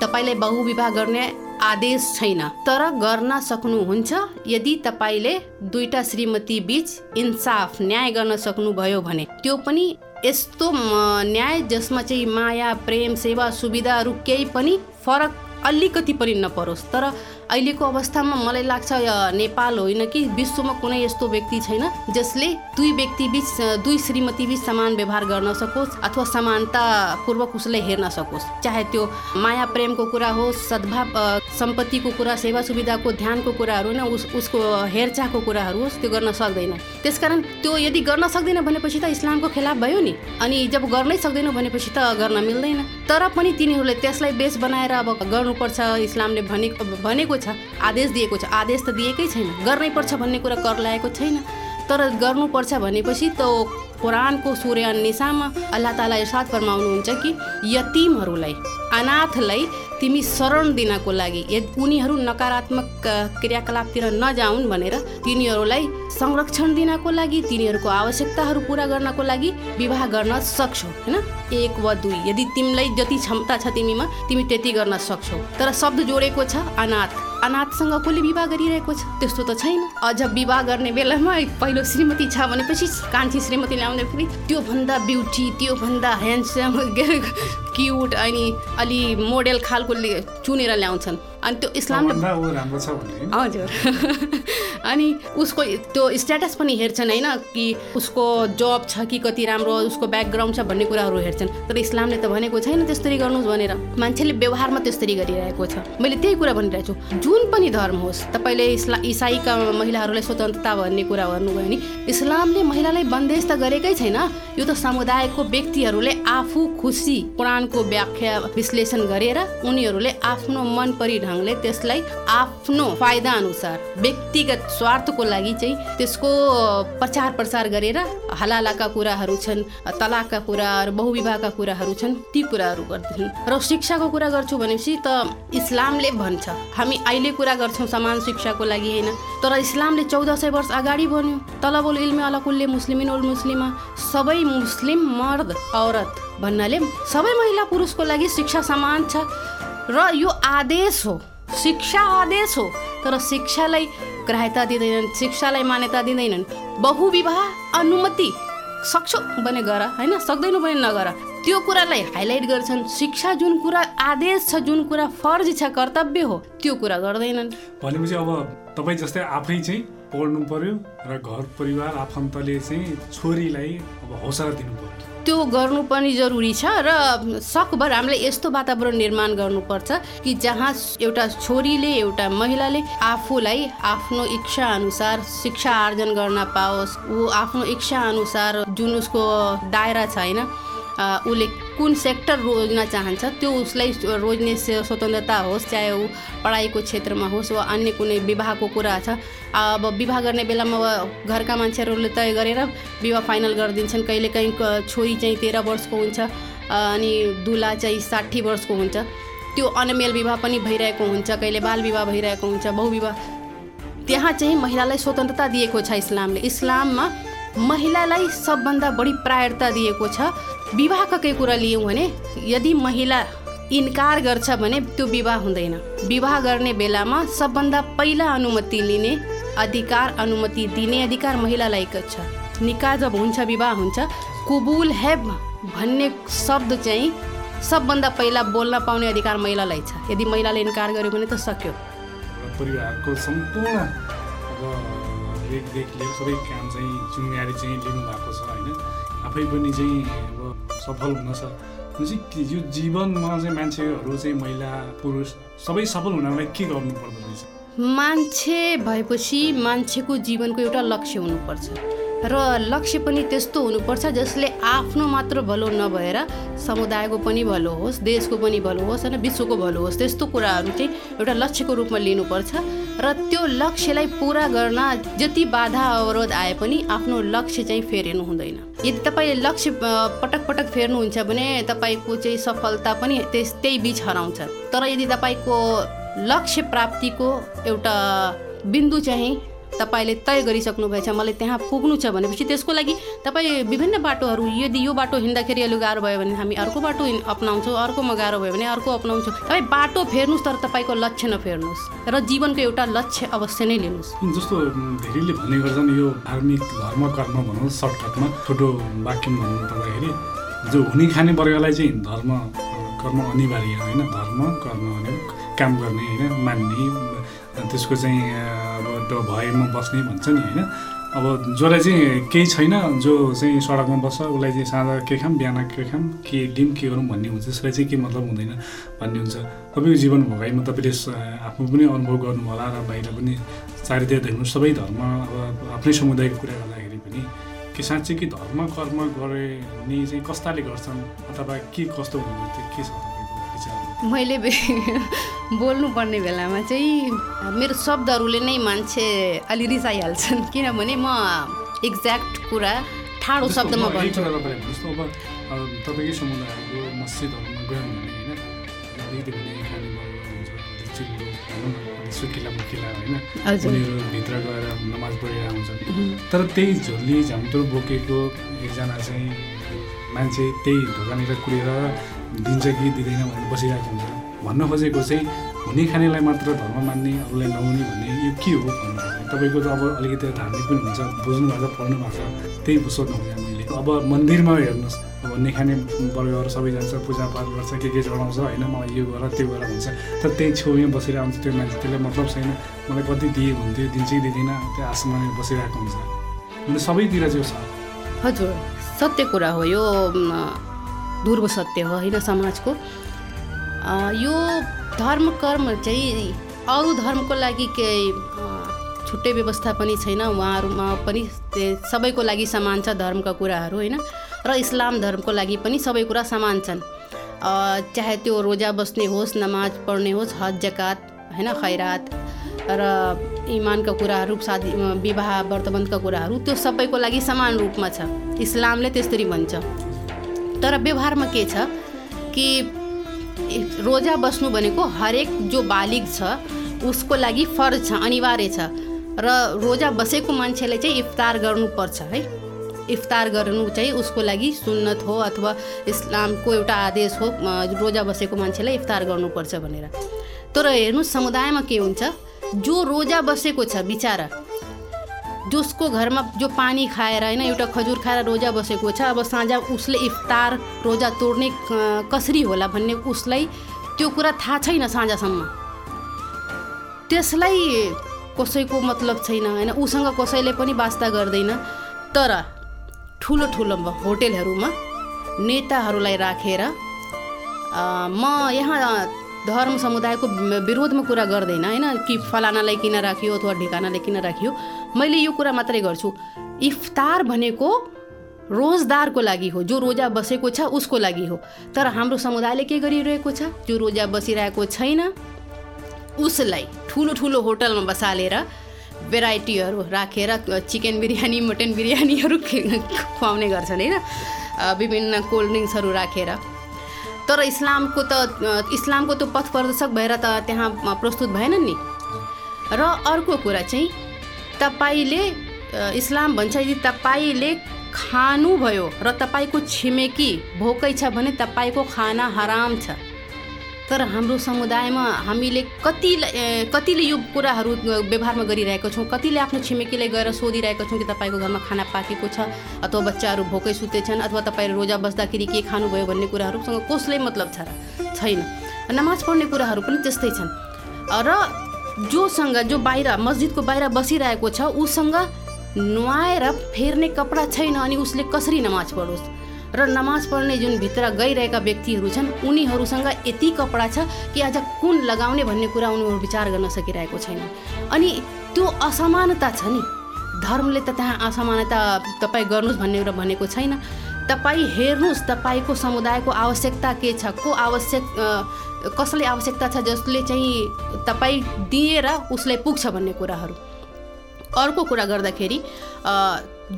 F: तपाईँलाई बहुविवाह गर्ने आदेश छैन। तर गर्न सक्नुहुन्छ यदि तपाईँले दुईटा श्रीमती बीच इन्साफ न्याय गर्न सक्नुभयो भने। त्यो पनि यस्तो न्याय जसमा चाहिँ माया प्रेम सेवा सुविधाहरू केही पनि फरक अलिकति पनि नपरोस्। तर अहिलेको अवस्थामा मलाई लाग्छ नेपाल होइन कि विश्वमा कुनै यस्तो व्यक्ति छैन जसले दुई व्यक्ति बिच दुई श्रीमती बिच समान व्यवहार गर्न सकोस् अथवा समानतापूर्वक उसलाई हेर्न सकोस्। चाहे त्यो माया प्रेमको कुरा होस् सद्भाव सम्पत्तिको कुरा सेवा सुविधाको ध्यानको कुराहरू होइन उस उसको हेरचाहको कुराहरू होस् त्यो गर्न सक्दैन। त्यसकारण त्यो यदि गर्न सक्दैन भनेपछि त इस्लामको खिलाफ भयो नि। अनि जब गर्नै सक्दैन भनेपछि त गर्न मिल्दैन। तर पनि तिनीहरूले त्यसलाई बेस बनाएर अब गर्नुपर्छ इस्लामले भनेको भनेको छ। आदेश दिएको छ। आदेश त दिएकै छैन। गर्नै पर्छ भन्ने कुरा कर लागेको छैन। तर गर्नुपर्छ भनेपछि त कुरानको सूर्य निसामा अल्लाह ताला इर्साद फरमाउनुहुन्छ कि यतिमहरूलाई अनाथलाई तिमी शरण दिनको लागि यदि उनीहरू नकारात्मक क्रियाकलापतिर नजाउन् भनेर तिनीहरूलाई संरक्षण दिनको लागि तिनीहरूको आवश्यकताहरू पुरा गर्नको लागि विवाह गर्न सक्छौ होइन? एक वा दुई। यदि तिमीलाई जति क्षमता छ तिमीमा तिमी त्यति गर्न सक्छौ। तर शब्द जोडेको छ अनाथ। अनाथसँग कसले विवाह गरिरहेको छ? त्यस्तो त छैन। अझ विवाह गर्ने बेलामा पहिलो श्रीमती छ भनेपछि कान्छी श्रीमती ल्याउने फेरि त्योभन्दा ब्युटी त्योभन्दा ह्यान्डसम क्युट अनि अलि मोडेल खालको चुनेर ल्याउँछन्। अनि त्यो इस्लामले हजुर। अनि उसको त्यो स्ट्याटस पनि हेर्छन् होइन कि उसको जब छ कि कति राम्रो उसको ब्याकग्राउन्ड छ भन्ने कुराहरू हेर्छन्। तर इस्लामले त भनेको छैन त्यसरी गर्नुहोस् भनेर। मान्छेले व्यवहारमा त्यसरी गरिरहेको छ। मैले त्यही कुरा भनिरहेको छु। जुन पनि धर्म होस् तपाईँले इस्ला इसाईका महिलाहरूलाई स्वतन्त्रता भन्ने कुरा गर्नुभयो भने इस्लामले महिलालाई बन्देज त गरेकै छैन। यो त समुदायको व्यक्तिहरूले आफू खुसी कुरानको व्याख्या विश्लेषण गरेर उनीहरूले आफ्नो मन परी ढङ्गले त्यसलाई आफ्नो फाइदा अनुसार व्यक्तिगत स्वार्थको लागि चाहिँ त्यसको प्रचार प्रसार गरेर हलालाका कुराहरू छन् तलाकका कुराहरू बहुविवाहका कुराहरू छन् ती कुराहरू गर्दछन् र शिक्षाको कुरा गर्छु भनेपछि त इस्लामले भन्छ हामी अहिले कुरा गर्छौँ समान शिक्षाको लागि होइन तर इस्लामले चौध सय वर्ष अगाडि भन्यो तलबुल इल्मे अलकुल्ले मुस्लिमिन उल मुस्लिमा सबै मुस्लिम मर्द औरत भन्नाले सबै महिला पुरुषको लागि शिक्षा समान छ। र यो आदेश हो। शिक्षा आदेश हो। तर शिक्षालाई ग्राह्यता दिँदैनन् शिक्षालाई मान्यता दिँदैनन्। बहुविवाह अनुमति सक्छौ भने गर होइन? सक्दैनौ भने नगर। त्यो कुरालाई हाइलाइट गर्छन्। शिक्षा जुन कुरा आदेश छ जुन कुरा फर्ज छ कर्तव्य हो त्यो कुरा गर्दैनन्।
E: भनेपछि अब तपाईँ जस्तै आफै चाहिँ पढ्नु पर्यो र घर परिवार आफन्तले चाहिँ छोरीलाई अब हौसला दिनु पर्यो।
F: त्यो गर्नु पनि जरुरी छ र सकभर हामीले यस्तो वातावरण निर्माण गर्नुपर्छ कि जहाँ एउटा छोरीले एउटा महिलाले आफूलाई आफ्नो इच्छा अनुसार शिक्षा आर्जन गर्न पाओस्। ऊ आफ्नो इच्छा अनुसार जुन उसको दायरा छ होइन उसले कुन सेक्टर रोज्न चाहन्छ त्यो उसलाई रोज्ने स्वतन्त्रता होस् चाहे ऊ पढाइको क्षेत्रमा होस् वा अन्य कुनै विवाहको कुरा छ। अब विवाह गर्ने बेलामा घरका मान्छेहरूले तय गरेर विवाह फाइनल गरिदिन्छन्। कहिलेकाहीँ छोरी चाहिँ तेह्र वर्षको हुन्छ अनि दुला चाहिँ साठी वर्षको हुन्छ। त्यो अनमेल विवाह पनि भइरहेको हुन्छ कहिले बाल विवाह भइरहेको हुन्छ बहुविवाह त्यहाँ चाहिँ महिलालाई स्वतन्त्रता दिएको छ इस्लामले। इस्लाममा महिलालाई सबभन्दा बढी प्रायोरिकता दिएको छ। विवाहका कुरा लियौँ भने यदि महिला इन्कार गर्छ भने त्यो विवाह हुँदैन। विवाह गर्ने बेलामा सबभन्दा पहिला अनुमति लिने अधिकार अनुमति दिने अधिकार महिलालाई छ। निकाह जब हुन्छ विवाह हुन्छ कुबुल है भन्ने शब्द चाहिँ सबभन्दा पहिला बोल्न पाउने अधिकार महिलालाई छ। यदि महिलाले इन्कार गर्यो भने त सक्यो।
E: परिवारको सम्पूर्ण रेखदेख लिएर सबै काम चाहिँ जिम्मेवारी चाहिँ लिनुभएको छ होइन? आफै पनि चाहिँ अब सफल हुन स भनेपछि यो जीवनमा चाहिँ मान्छेहरू चाहिँ महिला पुरुष सबै सफल हुनलाई के गर्नु पर्दो रहेछ?
F: मान्छे भएपछि मान्छेको जीवनको एउटा लक्ष्य हुनुपर्छ। र लक्ष्य पनि त्यस्तो हुनुपर्छ जसले आफ्नो मात्र भलो नभएर समुदायको पनि भलो होस् देशको पनि भलो होस् होइन विश्वको भलो होस् त्यस्तो कुराहरू चाहिँ एउटा लक्ष्यको रूपमा लिनुपर्छ। र त्यो लक्ष्यलाई पुरा गर्न जति बाधा अवरोध आए पनि आफ्नो लक्ष्य चाहिँ फेरिनु हुँदैन। यदि तपाईँले लक्ष्य पटक पटक फेर्नुहुन्छ भने तपाईँको चाहिँ सफलता पनि त्यस त्यही बिच हराउँछ। तर यदि तपाईँको लक्ष्य प्राप्तिको एउटा बिन्दु चाहिँ तपाईँले तय गरिसक्नुभएछ मलाई त्यहाँ पुग्नु छ भनेपछि त्यसको लागि तपाईँ विभिन्न बाटोहरू यदि यो बाटो हिँड्दाखेरि अलिक गाह्रो भयो भने हामी अर्को बाटो अप्नाउँछौँ अर्कोमा गाह्रो भयो भने अर्को अप्नाउँछौँ। तपाईँ बाटो फेर्नुहोस् तर तपाईँको लक्ष्य नफेर्नुहोस् र जीवनको एउटा लक्ष्य अवश्य नै लिनुहोस्।
E: जस्तो धेरैले भन्ने गर्छन् यो धार्मिक धर्म कर्म भनौँ सर्टकटमा छोटो वाक्यमा भन्नु पर्दाखेरि जो हुने खाने वर्गलाई चाहिँ धर्म कर्म अनिवार्य होइन धर्म कर्म काम गर्ने होइन मान्ने त्यसको चाहिँ अब भएमा बस्ने भन्छ नि होइन? अब जसलाई चाहिँ केही छैन जो चाहिँ सडकमा बस्छ उसलाई चाहिँ साँझ के खाम बिहान के खाम के दिउँ के गरौँ भन्ने हुन्छ त्यसलाई चाहिँ के मतलब हुँदैन भन्ने हुन्छ। तपाईँको जीवन भोगाइमा तपाईँले आफ्नो पनि अनुभव गर्नु होला र बाहिर पनि चारैतिर देख्नु सबै धर्म अब आफ्नै समुदायको कुरा गर्दाखेरि पनि। के साँच्चै कि धर्म कर्म गरे चाहिँ कस्ताले गर्छन्? अथवा के कस्तो हुनु त्यो के छ
F: मैले बोल्नुपर्ने बेलामा चाहिँ मेरो शब्दहरूले नै मान्छे अलि रिसाइहाल्छन्। किनभने म एक्ज्याक्ट कुरा ठाडो शब्दमा भन्छु।
E: अब तपाईँकै समुदायको मस्जिदहरूमा गयो भने होइन हुन्छ सुकिला मुकिला होइन। उनीहरू भित्र गएर नमाज पढेर आउँछन्। तर त्यही झोली झाम्टो बोकेको एकजना चाहिँ मान्छे त्यही ढोकानिर कुरेर दिन्छ कि दिँदैन भनेर बसिरहेको हुन्छ। भन्न खोजेको चाहिँ हुने खानेलाई मात्र धर्म मान्ने अरूलाई नहुने भन्ने यो के हो भन्नु। तपाईँको त अब अलिकति धार्मिक पनि हुन्छ बुझ्नु भएको छ पढ्नु भएको छ त्यही सोध्नु खोजेँ मैले। अब मन्दिरमा हेर्नुहोस् अब नेखाने वर्गहरू सबै जान्छ पूजापाठ गर्छ के के चढाउँछ होइन मलाई यो गर त्यो गर भन्छ। तर त्यही छेउमै बसिरहेको हुन्छ त्यो मान्छे त्यसलाई मतलब छैन। मलाई कति दिए हुन्थ्यो दिन्छ कि दिँदिनँ त्यो आसमा बसिरहेको हुन्छ। सबैतिर चाहिँ छ।
F: हजुर सत्य कुरा हो यो ध्रुव सत्य हो होइन समाजको। यो धर्म कर्म चाहिँ अरू धर्मको लागि केही छुट्टै व्यवस्था पनि छैन। उहाँहरूमा पनि सबैको लागि समान छ धर्मका कुराहरू होइन? र इस्लाम धर्मको लागि पनि सबै कुरा समान छन्। चाहे त्यो रोजा बस्ने होस् नमाज पढ्ने होस् हज जकात होइन? खैरात र इमानका कुराहरू शादी विवाह वर्तमानका कुराहरू त्यो सबैको लागि समान रूपमा छ। इस्लामले त्यसरी भन्छ। तर व्यवहारमा के छ कि रोजा बस्नु भनेको हरेक जो बालिग छ उसको लागि फर्ज छ अनिवार्य छ। र रोजा बसेको मान्छेले चाहिँ इफ्तार गर्नुपर्छ है। इफ्तार गर्नु चाहिँ उसको लागि सुन्नत हो अथवा इस्लामको एउटा आदेश हो रोजा बसेको मान्छेलाई इफ्तार गर्नुपर्छ भनेर। तर हेर्नु समुदायमा के हुन्छ जो रोजा बसेको छ बिचरा जसको घरमा जो पानी खाएर होइन एउटा खजुर खाएर रोजा बसेको छ। अब साँझ उसले इफ्तार रोजा तोड्ने कसरी होला भन्ने उसलाई त्यो कुरा थाहा छैन साँझसम्म। त्यसलाई कसैको मतलब छैन होइन? उसँग कसैले पनि वास्ता गर्दैन। तर ठुलो ठुलो होटेलहरूमा नेताहरूलाई राखेर म यहाँ धर्म समुदायको विरोधमा कुरा गर्दैन होइन? कि फलानालाई किन राखियो अथवा ढिकानालाई किन राखियो। मैले यो कुरा मात्रै गर्छु। इफ्तार भनेको रोजदारको लागि हो जो रोजा बसेको छ उसको लागि हो। तर हाम्रो समुदायले के गरिरहेको छ? जो रोजा बसिरहेको छैन उसलाई ठुलो ठुलो होटलमा बसालेर भेराइटीहरू राखेर चिकन बिरयानी मटन बिरयानीहरू खुवाउने गर्छन् होइन? विभिन्न कोल्ड ड्रिङ्क्सहरू राखेर। तर इस्लामको त इस्लामको त पथ प्रदर्शक भएर त त्यहाँ प्रस्तुत भएनन् नि। र अर्को कुरा चाहिँ तपाईँले इस्लाम भन्छ यदि तपाईँले खानुभयो र तपाईँको छिमेकी भोकै छ भने तपाईँको खाना हराम छ। तर हाम्रो समुदायमा हामीले ए, कतिले यो कुराहरू व्यवहारमा गरिरहेको छौँ कतिले आफ्नो छिमेकीलाई गएर सोधिरहेको छौँ कि तपाईँको घरमा खाना पाकेको छ अथवा बच्चाहरू भोकै सुतेछन् अथवा तपाईँहरू रोजा बस्दाखेरि के खानुभयो भन्ने कुराहरूसँग कसलाई मतलब छ छैन। नमाज पढ्ने कुराहरू पनि त्यस्तै छन्। र जोसँग जो बाहिर मस्जिदको बाहिर बसिरहेको छ उसँग नुहाएर फेर्ने कपडा छैन अनि उसले कसरी नमाज पढोस्? र नमाज पढ्ने जुन भित्र गइरहेका व्यक्तिहरू छन् उनीहरूसँग यति कपडा छ कि आज कुन लगाउने भन्ने कुरा उनीहरू विचार गर्न सकिरहेको छैन। अनि त्यो असमानता छ नि। धर्मले त त्यहाँ असमानता तपाईँ गर्नुहोस् भन्ने कुरा भनेको छैन। तपाईँ हेर्नुहोस् तपाईँको समुदायको आवश्यकता के छ को आवश्यक अ, कसले आवश्यकता छ जसले चाहिँ तपाईँ दिएर उसलाई पुग्छ भन्ने कुराहरू। अर्को कुरा गर्दाखेरि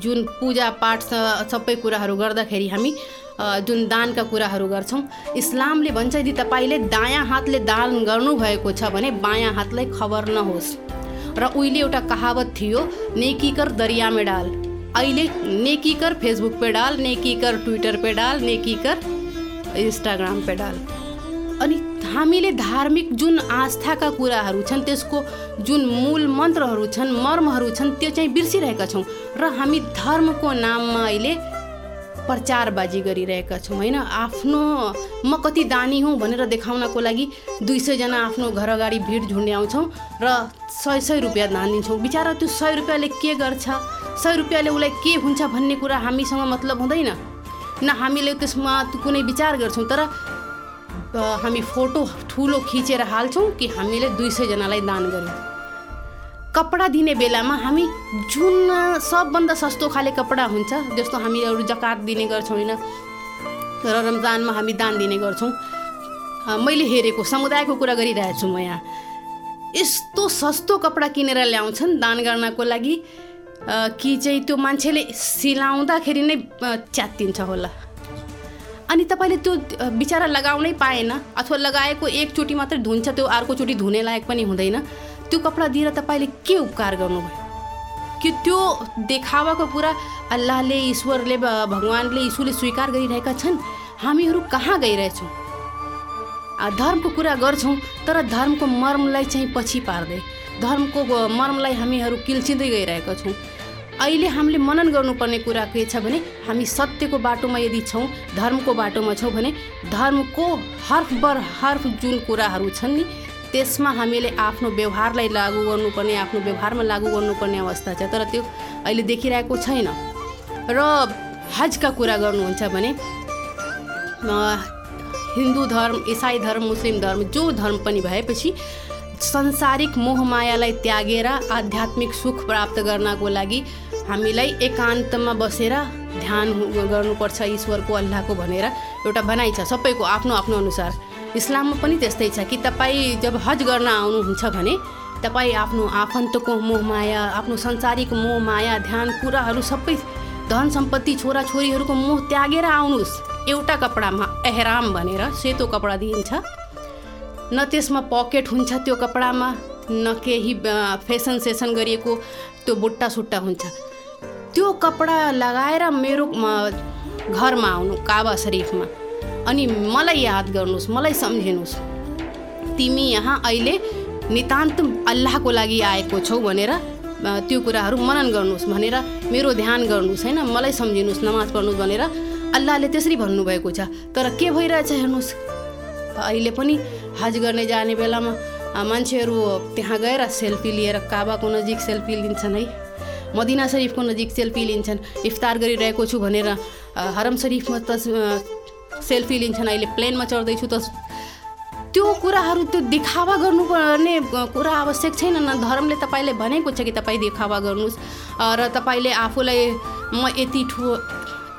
F: जुन पूजापाठ स- सबै कुराहरू गर्दाखेरि हामी जुन दानका कुराहरू गर्छौँ इस्लामले भन्छ यदि तपाईँले दायाँ हातले दान गर्नुभएको छ भने बायाँ हातलाई खबर नहोस्। र उहिले एउटा कहावत थियो नेकीकर दरियामे डाल। अहिले नेकीकर फेसबुक पे डाल नेकीकर ट्विटर पे डाल नेकीकर इन्स्टाग्राम पे डाल। अनि हामीले धार्मिक जुन आस्थाका कुराहरू छन् त्यसको जुन मूल मन्त्रहरू छन् मर्महरू छन् त्यो चाहिँ बिर्सिरहेका छौँ र हामी धर्मको नाममा अहिले प्रचारबाजी गरिरहेका छौँ होइन? आफ्नो म कति दानी हुँ भनेर देखाउनको लागि दुई सयजना आफ्नो घर अगाडि भिड झुन्ड्याउँछौँ र सय सय रुपियाँ दान दिन्छौँ। बिचरा त्यो सय रुपियाँले के गर्छ? सय रुपियाँले उसलाई के हुन्छ भन्ने कुरा हामीसँग मतलब हुँदैन। न हामीले त्यसमा कुनै विचार गर्छौँ तर हामी फोटो ठुलो खिचेर हाल्छौँ कि हामीले दुई सयजनालाई दान गऱ्यौँ कपडा दिने बेलामा हामी जुन सबभन्दा सस्तो खाले कपडा हुन्छ जस्तो हामीहरू जकात दिने गर्छौँ होइन? र रमजानमा हामी दान दिने गर्छौँ। मैले हेरेको समुदायको कुरा गरिरहेको म यहाँ। यस्तो सस्तो कपडा किनेर ल्याउँछन् दान गर्नको लागि। कि चाहिँ त्यो मान्छेले सिलाउँदाखेरि नै अ, च्यात्तिन्छ होला। अनि तपाईँले त्यो बिचरा लगाउनै पाएन अथवा लगाएको एकचोटि मात्रै धुन्छ त्यो अर्कोचोटि धुने लायक पनि हुँदैन। त्यो कपडा दिएर तपाईँले के उपकार गर्नुभयो? कि त्यो देखावाको कुरा अल्लाहले ईश्वरले भगवान्ले यीशुले स्वीकार गरिरहेका छन्? हामीहरू कहाँ गइरहेछौँ? धर्मको कुरा गर्छौँ तर धर्मको मर्मलाई चाहिँ पछि पार्दै धर्मको मर्मलाई हामीहरू किल्चिँदै गइरहेका छौँ। अहिले हामीले मनन गर्नुपर्ने कुरा के छ भने हामी सत्यको बाटोमा यदि छौँ धर्मको बाटोमा छौँ भने धर्मको हर्फ बर हर्फ जुन कुराहरू छन् नि त्यसमा हामीले आफ्नो व्यवहारलाई लागू गर्नुपर्ने आफ्नो व्यवहारमा लागू गर्नुपर्ने अवस्था छ। तर त्यो अहिले देखिरहेको छैन। र हजका कुरा गर्नुहुन्छ भने हिन्दू धर्म इसाई धर्म मुस्लिम धर्म जो धर्म पनि भएपछि संसारिक मोहमायालाई त्यागेर आध्यात्मिक सुख प्राप्त गर्नको लागि हामीलाई एकान्तमा बसेर ध्यान गर्नुपर्छ ईश्वरको अल्लाहको भनेर एउटा भनाइ छ सबैको आफ्नो आफ्नो अनुसार। इस्लाममा पनि त्यस्तै छ कि तपाईँ जब हज गर्न आउनुहुन्छ भने तपाईँ आफ्नो आफन्तको मोहमाया आफ्नो संसारिक मोहमाया ध्यान कुराहरू सबै धन सम्पत्ति छोराछोरीहरूको मोह त्यागेर आउनुहोस्। एउटा कपडामा एहराम भनेर सेतो कपडा दिइन्छ। न त्यसमा पकेट हुन्छ त्यो कपडामा न केही फेसन सेसन गरिएको त्यो बुट्टा सुट्टा हुन्छ। त्यो कपडा लगाएर मेरो घरमा आउनु काबा शरीफमा। अनि मलाई याद गर्नुहोस् मलाई सम्झिनुहोस्। तिमी यहाँ अहिले नितान्त अल्लाहको लागि आएको छौ भनेर त्यो कुराहरू मनन गर्नुहोस् भनेर मेरो ध्यान गर्नुहोस् होइन मलाई सम्झिनुहोस् नमाज पढ्नुहोस् भनेर अल्लाहले त्यसरी भन्नुभएको छ। तर के भइरहेछ हेर्नुहोस्? अहिले पनि हज गर्ने जाने बेलामा मान्छेहरू त्यहाँ गएर सेल्फी लिएर काबाको नजिक सेल्फी लिन्छन् है। मदिना शरीफको नजिक सेल्फी लिन्छन्। इफ्तार गरिरहेको छु भनेर हरम शरीफमा त सेल्फी लिन्छन्। अहिले प्लेनमा चढ्दैछु त। त्यो कुराहरू त्यो देखावा गर्नुपर्ने कुरा आवश्यक छैन न। धर्मले तपाईँले भनेको छ कि तपाईँ देखावा गर्नुहोस्। र तपाईँले आफूलाई म यति ठु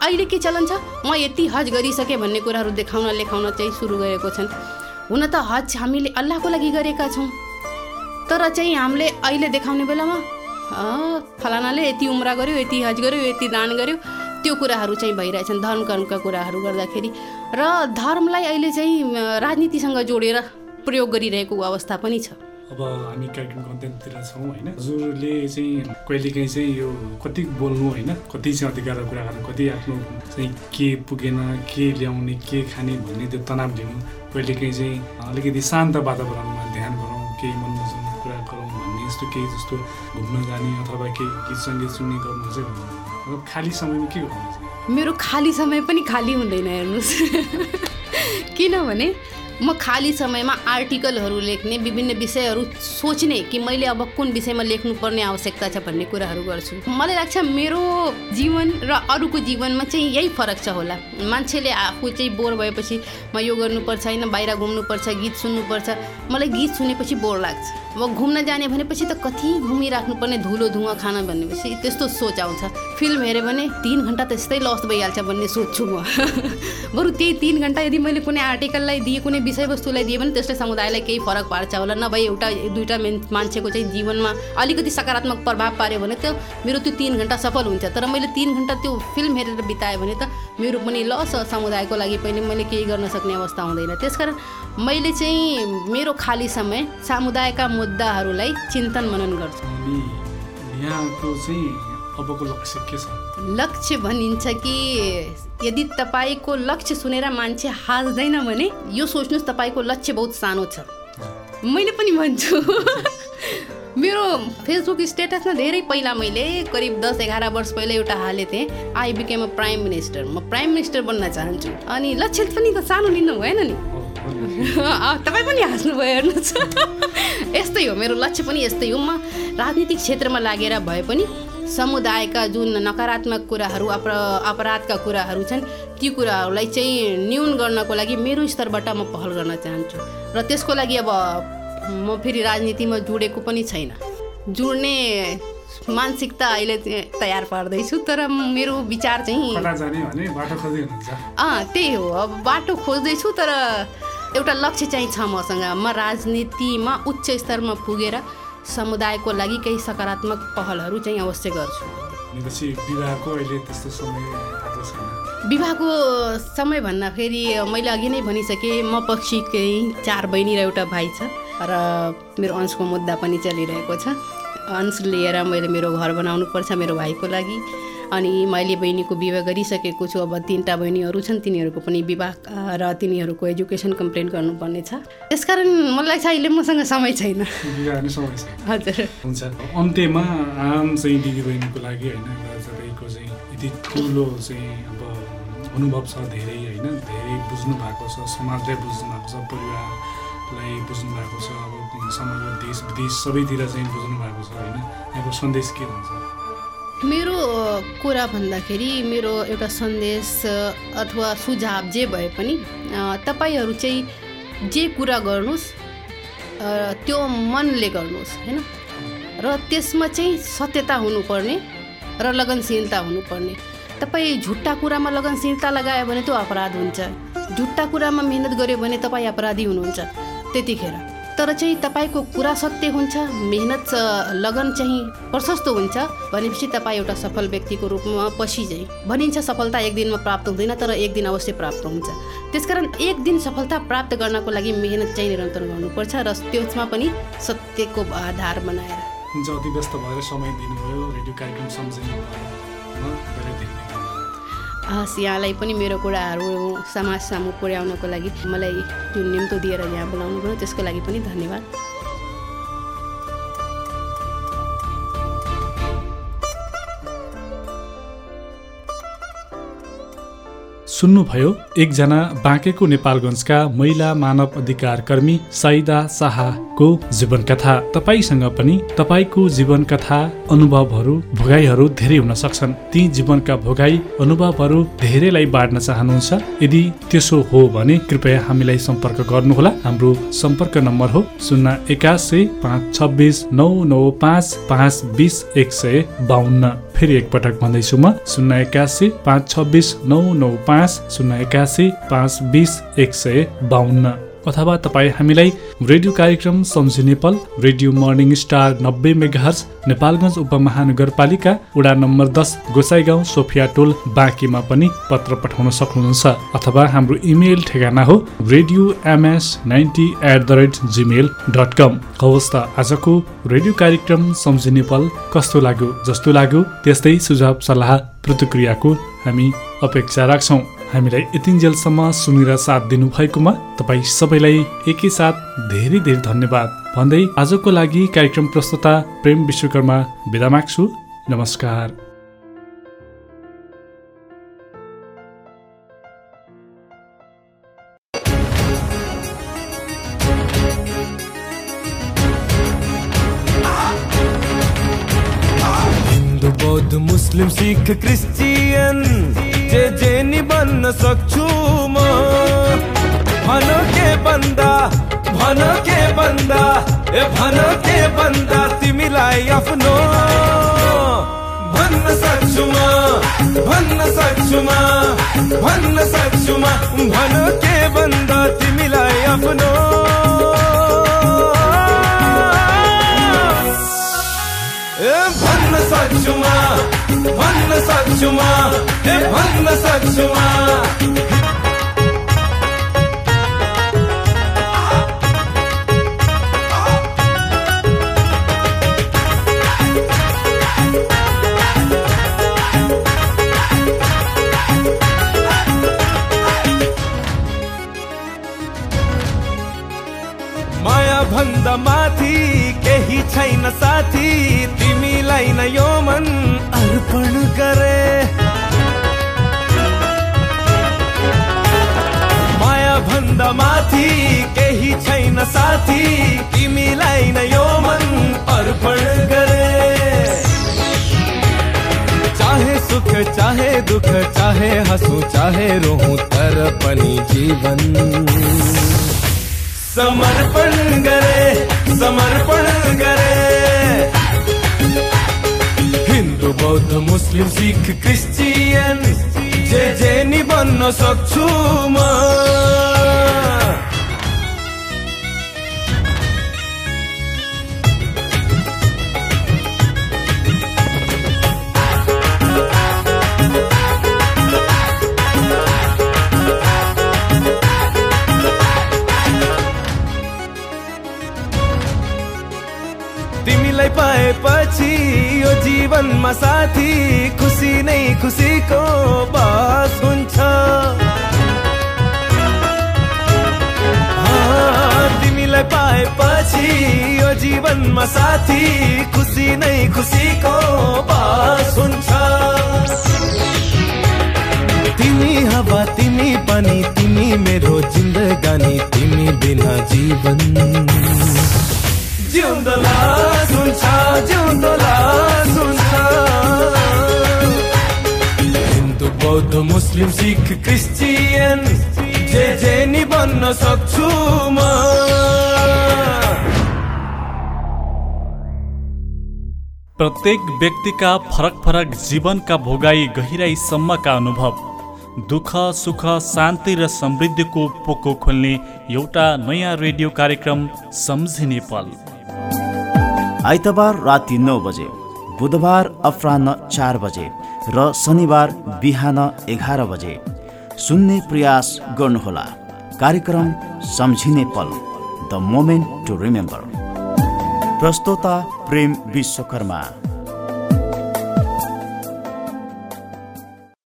F: अहिले के चलन छ? म यति हज गरिसकेँ भन्ने कुराहरू देखाउन लेखाउन चाहिँ सुरु गरेको छन्। हुन त हज हामीले अल्लाहको लागि गरेका छौँ। तर चाहिँ हामीले अहिले देखाउने बेलामा फलानाले यति उम्रा गर्यो यति हज गर्यो यति दान गर्यो त्यो कुराहरू चाहिँ भइरहेछन् धर्म कर्मका कुराहरू गर्दाखेरि। र धर्मलाई अहिले चाहिँ राजनीतिसँग जोडेर प्रयोग गरिरहेको अवस्था पनि छ।
E: अब हामी कार्यक्रमको अन्त्यतिर छौँ होइन? हजुरले चाहिँ कहिलेकाहीँ चाहिँ यो कति बोल्नु होइन? कति चाहिँ अधिकारको कुराहरू कति आफ्नो चाहिँ के पुगेन के ल्याउने के खाने भन्ने त्यो तनाव लिनु कहिलेकाहीँ चाहिँ अलिकति शान्त वातावरणमा ध्यान गरौँ केही मनोरञ्जन कुरा गरौँ भन्ने यस्तो केही जस्तो घुम्न जाने अथवा केही गीत सङ्गीत सुन्ने गर्नु चाहिँ भन्नु खाली समयमा के गर्नुहुन्छ
F: मेरो खाली समय पनि खाली हुँदैन हेर्नुहोस्। किनभने म खाली समयमा आर्टिकलहरू लेख्ने विभिन्न विषयहरू सोच्ने कि मैले अब कुन विषयमा लेख्नुपर्ने आवश्यकता छ भन्ने कुराहरू गर्छु। मलाई लाग्छ मेरो जीवन र अरूको जीवनमा चाहिँ यही फरक छ होला। मान्छेले आफू चाहिँ बोर भएपछि म यो गर्नुपर्छ होइन बाहिर घुम्नुपर्छ गीत सुन्नुपर्छ। मलाई गीत सुनेपछि बोर लाग्छ। अब घुम्न जाने भनेपछि त कति घुमिराख्नुपर्ने धुलो धुवा खान भनेपछि त्यस्तो सोच आउँछ। फिल्म हेऱ्यो भने तिन घन्टा त यस्तै लस भइहाल्छ भन्ने सोध्छु म। बरु त्यही तिन घन्टा यदि मैले कुनै आर्टिकललाई दिएँ कुनै विषयवस्तुलाई दिएँ भने त्यसले समुदायलाई केही फरक पार्छ होला। नभए एउटा दुइटा मान्छेको चाहिँ जीवनमा अलिकति सकारात्मक प्रभाव पार्यो भने त्यो मेरो त्यो तिन घन्टा सफल हुन्छ तर मैले तिन घन्टा त्यो फिल्म हेरेर बिताएँ भने त मेरो पनि लस समुदायको लागि पनि मैले केही गर्न सक्ने अवस्था हुँदैन। त्यसकारण मैले चाहिँ मेरो खाली समय समुदायका मुद्दाहरूलाई चिन्तन मनन गर्छु।
E: यहाँको चाहिँ अबको लक्ष्य के छ?
F: लक्ष्य भनिन्छ कि यदि तपाईँको लक्ष्य सुनेर मान्छे हाँस्दैन भने यो सोच्नुहोस् तपाईँको लक्ष्य बहुत सानो छ। मैले पनि भन्छु। मेरो फेसबुक स्टेटसमा धेरै पहिला मैले करिब दस एघार वर्ष पहिला एउटा हालेको थिएँ। I became a prime minister म प्राइम मिनिस्टर बन्न चाहन्छु। अनि लक्ष्य पनि त सानो लिनु भएन नि। तपाईँ पनि हाँस्नुभयो हेर्नुहोस्। यस्तै हो मेरो लक्ष्य पनि यस्तै हो। म राजनीतिक क्षेत्रमा लागेर भए पनि समुदायका जुन नकारात्मक कुराहरू अप अपराधका कुराहरू छन् ती कुराहरूलाई चाहिँ न्यून गर्नको लागि मेरो स्तरबाट म पहल गर्न चाहन्छु। र त्यसको लागि अब म फेरि राजनीतिमा जोडेको पनि छैन। जोड्ने मानसिकता अहिले तयार पार्दैछु तर मेरो विचार चाहिँ अँ त्यही हो। अब बाटो खोज्दैछु तर एउटा लक्ष्य चाहिँ छ मसँग। म राजनीतिमा उच्च स्तरमा पुगेर समुदायको लागि केही सकारात्मक पहलहरू चाहिँ अवश्य गर्छु।
E: विवाहको अहिले त्यस्तो समय
F: विवाहको समय भन्दाखेरि मैले अघि नै भनिसकेँ म पक्षीकै चार बहिनी र एउटा भाइ छ र मेरो अंशको मुद्दा पनि चलिरहेको छ। अंश लिएर मैले मेरो घर बनाउनु पर्छ मेरो भाइको लागि। अनि मैले बहिनीको विवाह गरिसकेको छु अब तिनवटा बहिनीहरू छन् तिनीहरूको पनि विवाह र तिनीहरूको एजुकेसन कम्प्लेन गर्नुपर्ने छ त्यसकारण मलाई लाग्छ अहिले मसँग समय छैन।
E: हजुर। हुन्छ। अन्त्यमा आम चाहिँ दिदीबहिनीको लागि होइन तपाईँको चाहिँ यति ठुलो चाहिँ अब अनुभव छ धेरै होइन। धेरै बुझ्नु भएको छ समाजलाई बुझ्नु भएको छ परिवारलाई बुझ्नु भएको छ अब समग्र देश विदेश सबैतिर चाहिँ बुझ्नु भएको छ होइन। यहाँको सन्देश के हुन्छ?
F: मेरो कुरा भन्दाखेरि मेरो एउटा सन्देश अथवा सुझाव जे भए पनि तपाईँहरू चाहिँ जे कुरा गर्नुहोस् त्यो मनले गर्नुहोस् होइन? र त्यसमा चाहिँ सत्यता हुनुपर्ने र लगनशीलता हुनुपर्ने। तपाईँ झुट्टा कुरामा लगनशीलता लगायो भने त्यो अपराध हुन्छ। झुट्टा कुरामा मिहिनेत गऱ्यो भने तपाईँ अपराधी हुनुहुन्छ त्यतिखेर। तर चाहिँ तपाईँको कुरा सत्य हुन्छ मेहनत लगन चाहिँ प्रशस्त हुन्छ भनेपछि तपाईँ एउटा सफल व्यक्तिको रूपमा पछि चाहिँ भनिन्छ सफलता एक दिनमा प्राप्त हुँदैन तर एक दिन अवश्य प्राप्त हुन्छ। त्यसकारण एक दिन सफलता प्राप्त गर्नको लागि मेहनत चाहिँ निरन्तर गर्नुपर्छ र त्यसमा पनि सत्यको आधार बनाएर।
E: हुन्छ व्यस्त भएर समय दिनुभयो। रेडियो कार्यक्रम सम्झिनु
F: हस् यहाँलाई पनि मेरो कुराहरू समाज सामु पुर्याउनको लागि मलाई जुन निम्तो दिएर यहाँ बोलाउनु भयो त्यसको लागि पनि धन्यवाद।
E: सुन्नुभयो एकजना बाँकेको नेपालगञ्जका महिला मानव अधिकार कर्मी साइदा शाहको जीवन कथा तपाईँसँग पनि तपाईँको जीवन कथा अनुभवहरू भोगाईहरू धेरै हुन सक्छन्। ती जीवनका भोगाई अनुभवहरू धेरैलाई बाँड्न चाहनुहुन्छ। यदि त्यसो हो भने कृपया हामीलाई सम्पर्क गर्नुहोला। हाम्रो सम्पर्क नम्बर हो शून्य एकासी पाँच छब्बिस नौ नौ पाँच पाँच बिस एक सय बाहन्न फेरि एकपटक भन्दैछु म शून्य एकासी पाँच छब्बिस नौ नौ पाँच शून्य एकासी पाँच बिस एक सय बाहन्न अथवा तपाईँ हामीलाई रेडियो कार्यक्रम सम्झी नेपाल रेडियो मर्निङ स्टार नब्बे मेगाहर्स नेपालगञ्ज उपमहानगरपालिका वडा नम्बर दस गोसाई गाउँ सोफिया टोल बाँकीमा पनि पत्र पठाउन सक्नुहुन्छ अथवा हाम्रो इमेल ठेगाना हो radio MS ninety eight the rate gmail dot com. हवस् त आजको रेडियो कार्यक्रम सम्झी नेपाल कस्तो लाग्यो जस्तो लाग्यो त्यस्तै सुझाव सल्लाह प्रतिक्रियाको हामी अपेक्षा राख्छौँ। हामीलाई यतिन्जेलसम्म सुनेर साथ दिनुभएकोमा तपाईँ सबैलाई एकैसाथ धेरै धेरै धन्यवाद। भन्दै आजको लागि कार्यक्रम प्रस्तुता प्रेम विश्वकर्मा बिदा माग्छु। नमस्कार।
G: मुस्लिम सिख क्रिस्ची भन के बन्दा तिमीलाई आफ्नो। भन्न सक्छु म भन्न सक्छु म भन्न सक्छु म भन के बन्दा तिमीलाई आफ्नो। ए भन्न सक्छु म भन्न सक्छु म ए भन्न सक्छु म भन्दा केही छैन साथी तिमीलाई न यो मन अर्पण गरे। माया भन्दा माथि, केही छैन साथी तिमीलाई न यो मन अर्पण गरे। चाहे सुख, चाहे दुख, चाहे हंसू, चाहे रोहूं तर पनि जीवन। समर्पण गरे समर्पण गरे हिन्दू बौद्ध मुस्लिम सिख क्रिस्चियन जे जे नि बन्न सक्छु म जीवनमा साथी खुसी नै खुसीको बास हुन्छ। तिमीलाई पाएपछि यो जीवनमा साथी खुसी नै खुसीको बास हुन्छ। तिमी हवा तिमी पानी तिमी मेरो जिन्दगानी तिमी बिना जीवन। जिउँदोला सुन्छ जिउँदोला सुन्छ हिन्दू बौद्ध मुस्लिम सिख क्रिस्चियन जे जे नि बन्न सक्छु म।
E: प्रत्येक व्यक्तिका फरक फरक जीवनका भोगाई गहिराईसम्मका अनुभव दुःख सुख शान्ति र समृद्धिको पोको खोल्ने एउटा नयाँ रेडियो कार्यक्रम सम्झिने पल
C: आइतबार राति नौ बजे बुधबार अपराह्न चार बजे र शनिबार बिहान एघार बजे। सुन्ने प्रयास गर्नुहोला। कार्यक्रम सम्झिने पल। द मोमेन्ट टु रिमेम्बर प्रस्तोता प्रेम विश्वकर्मा।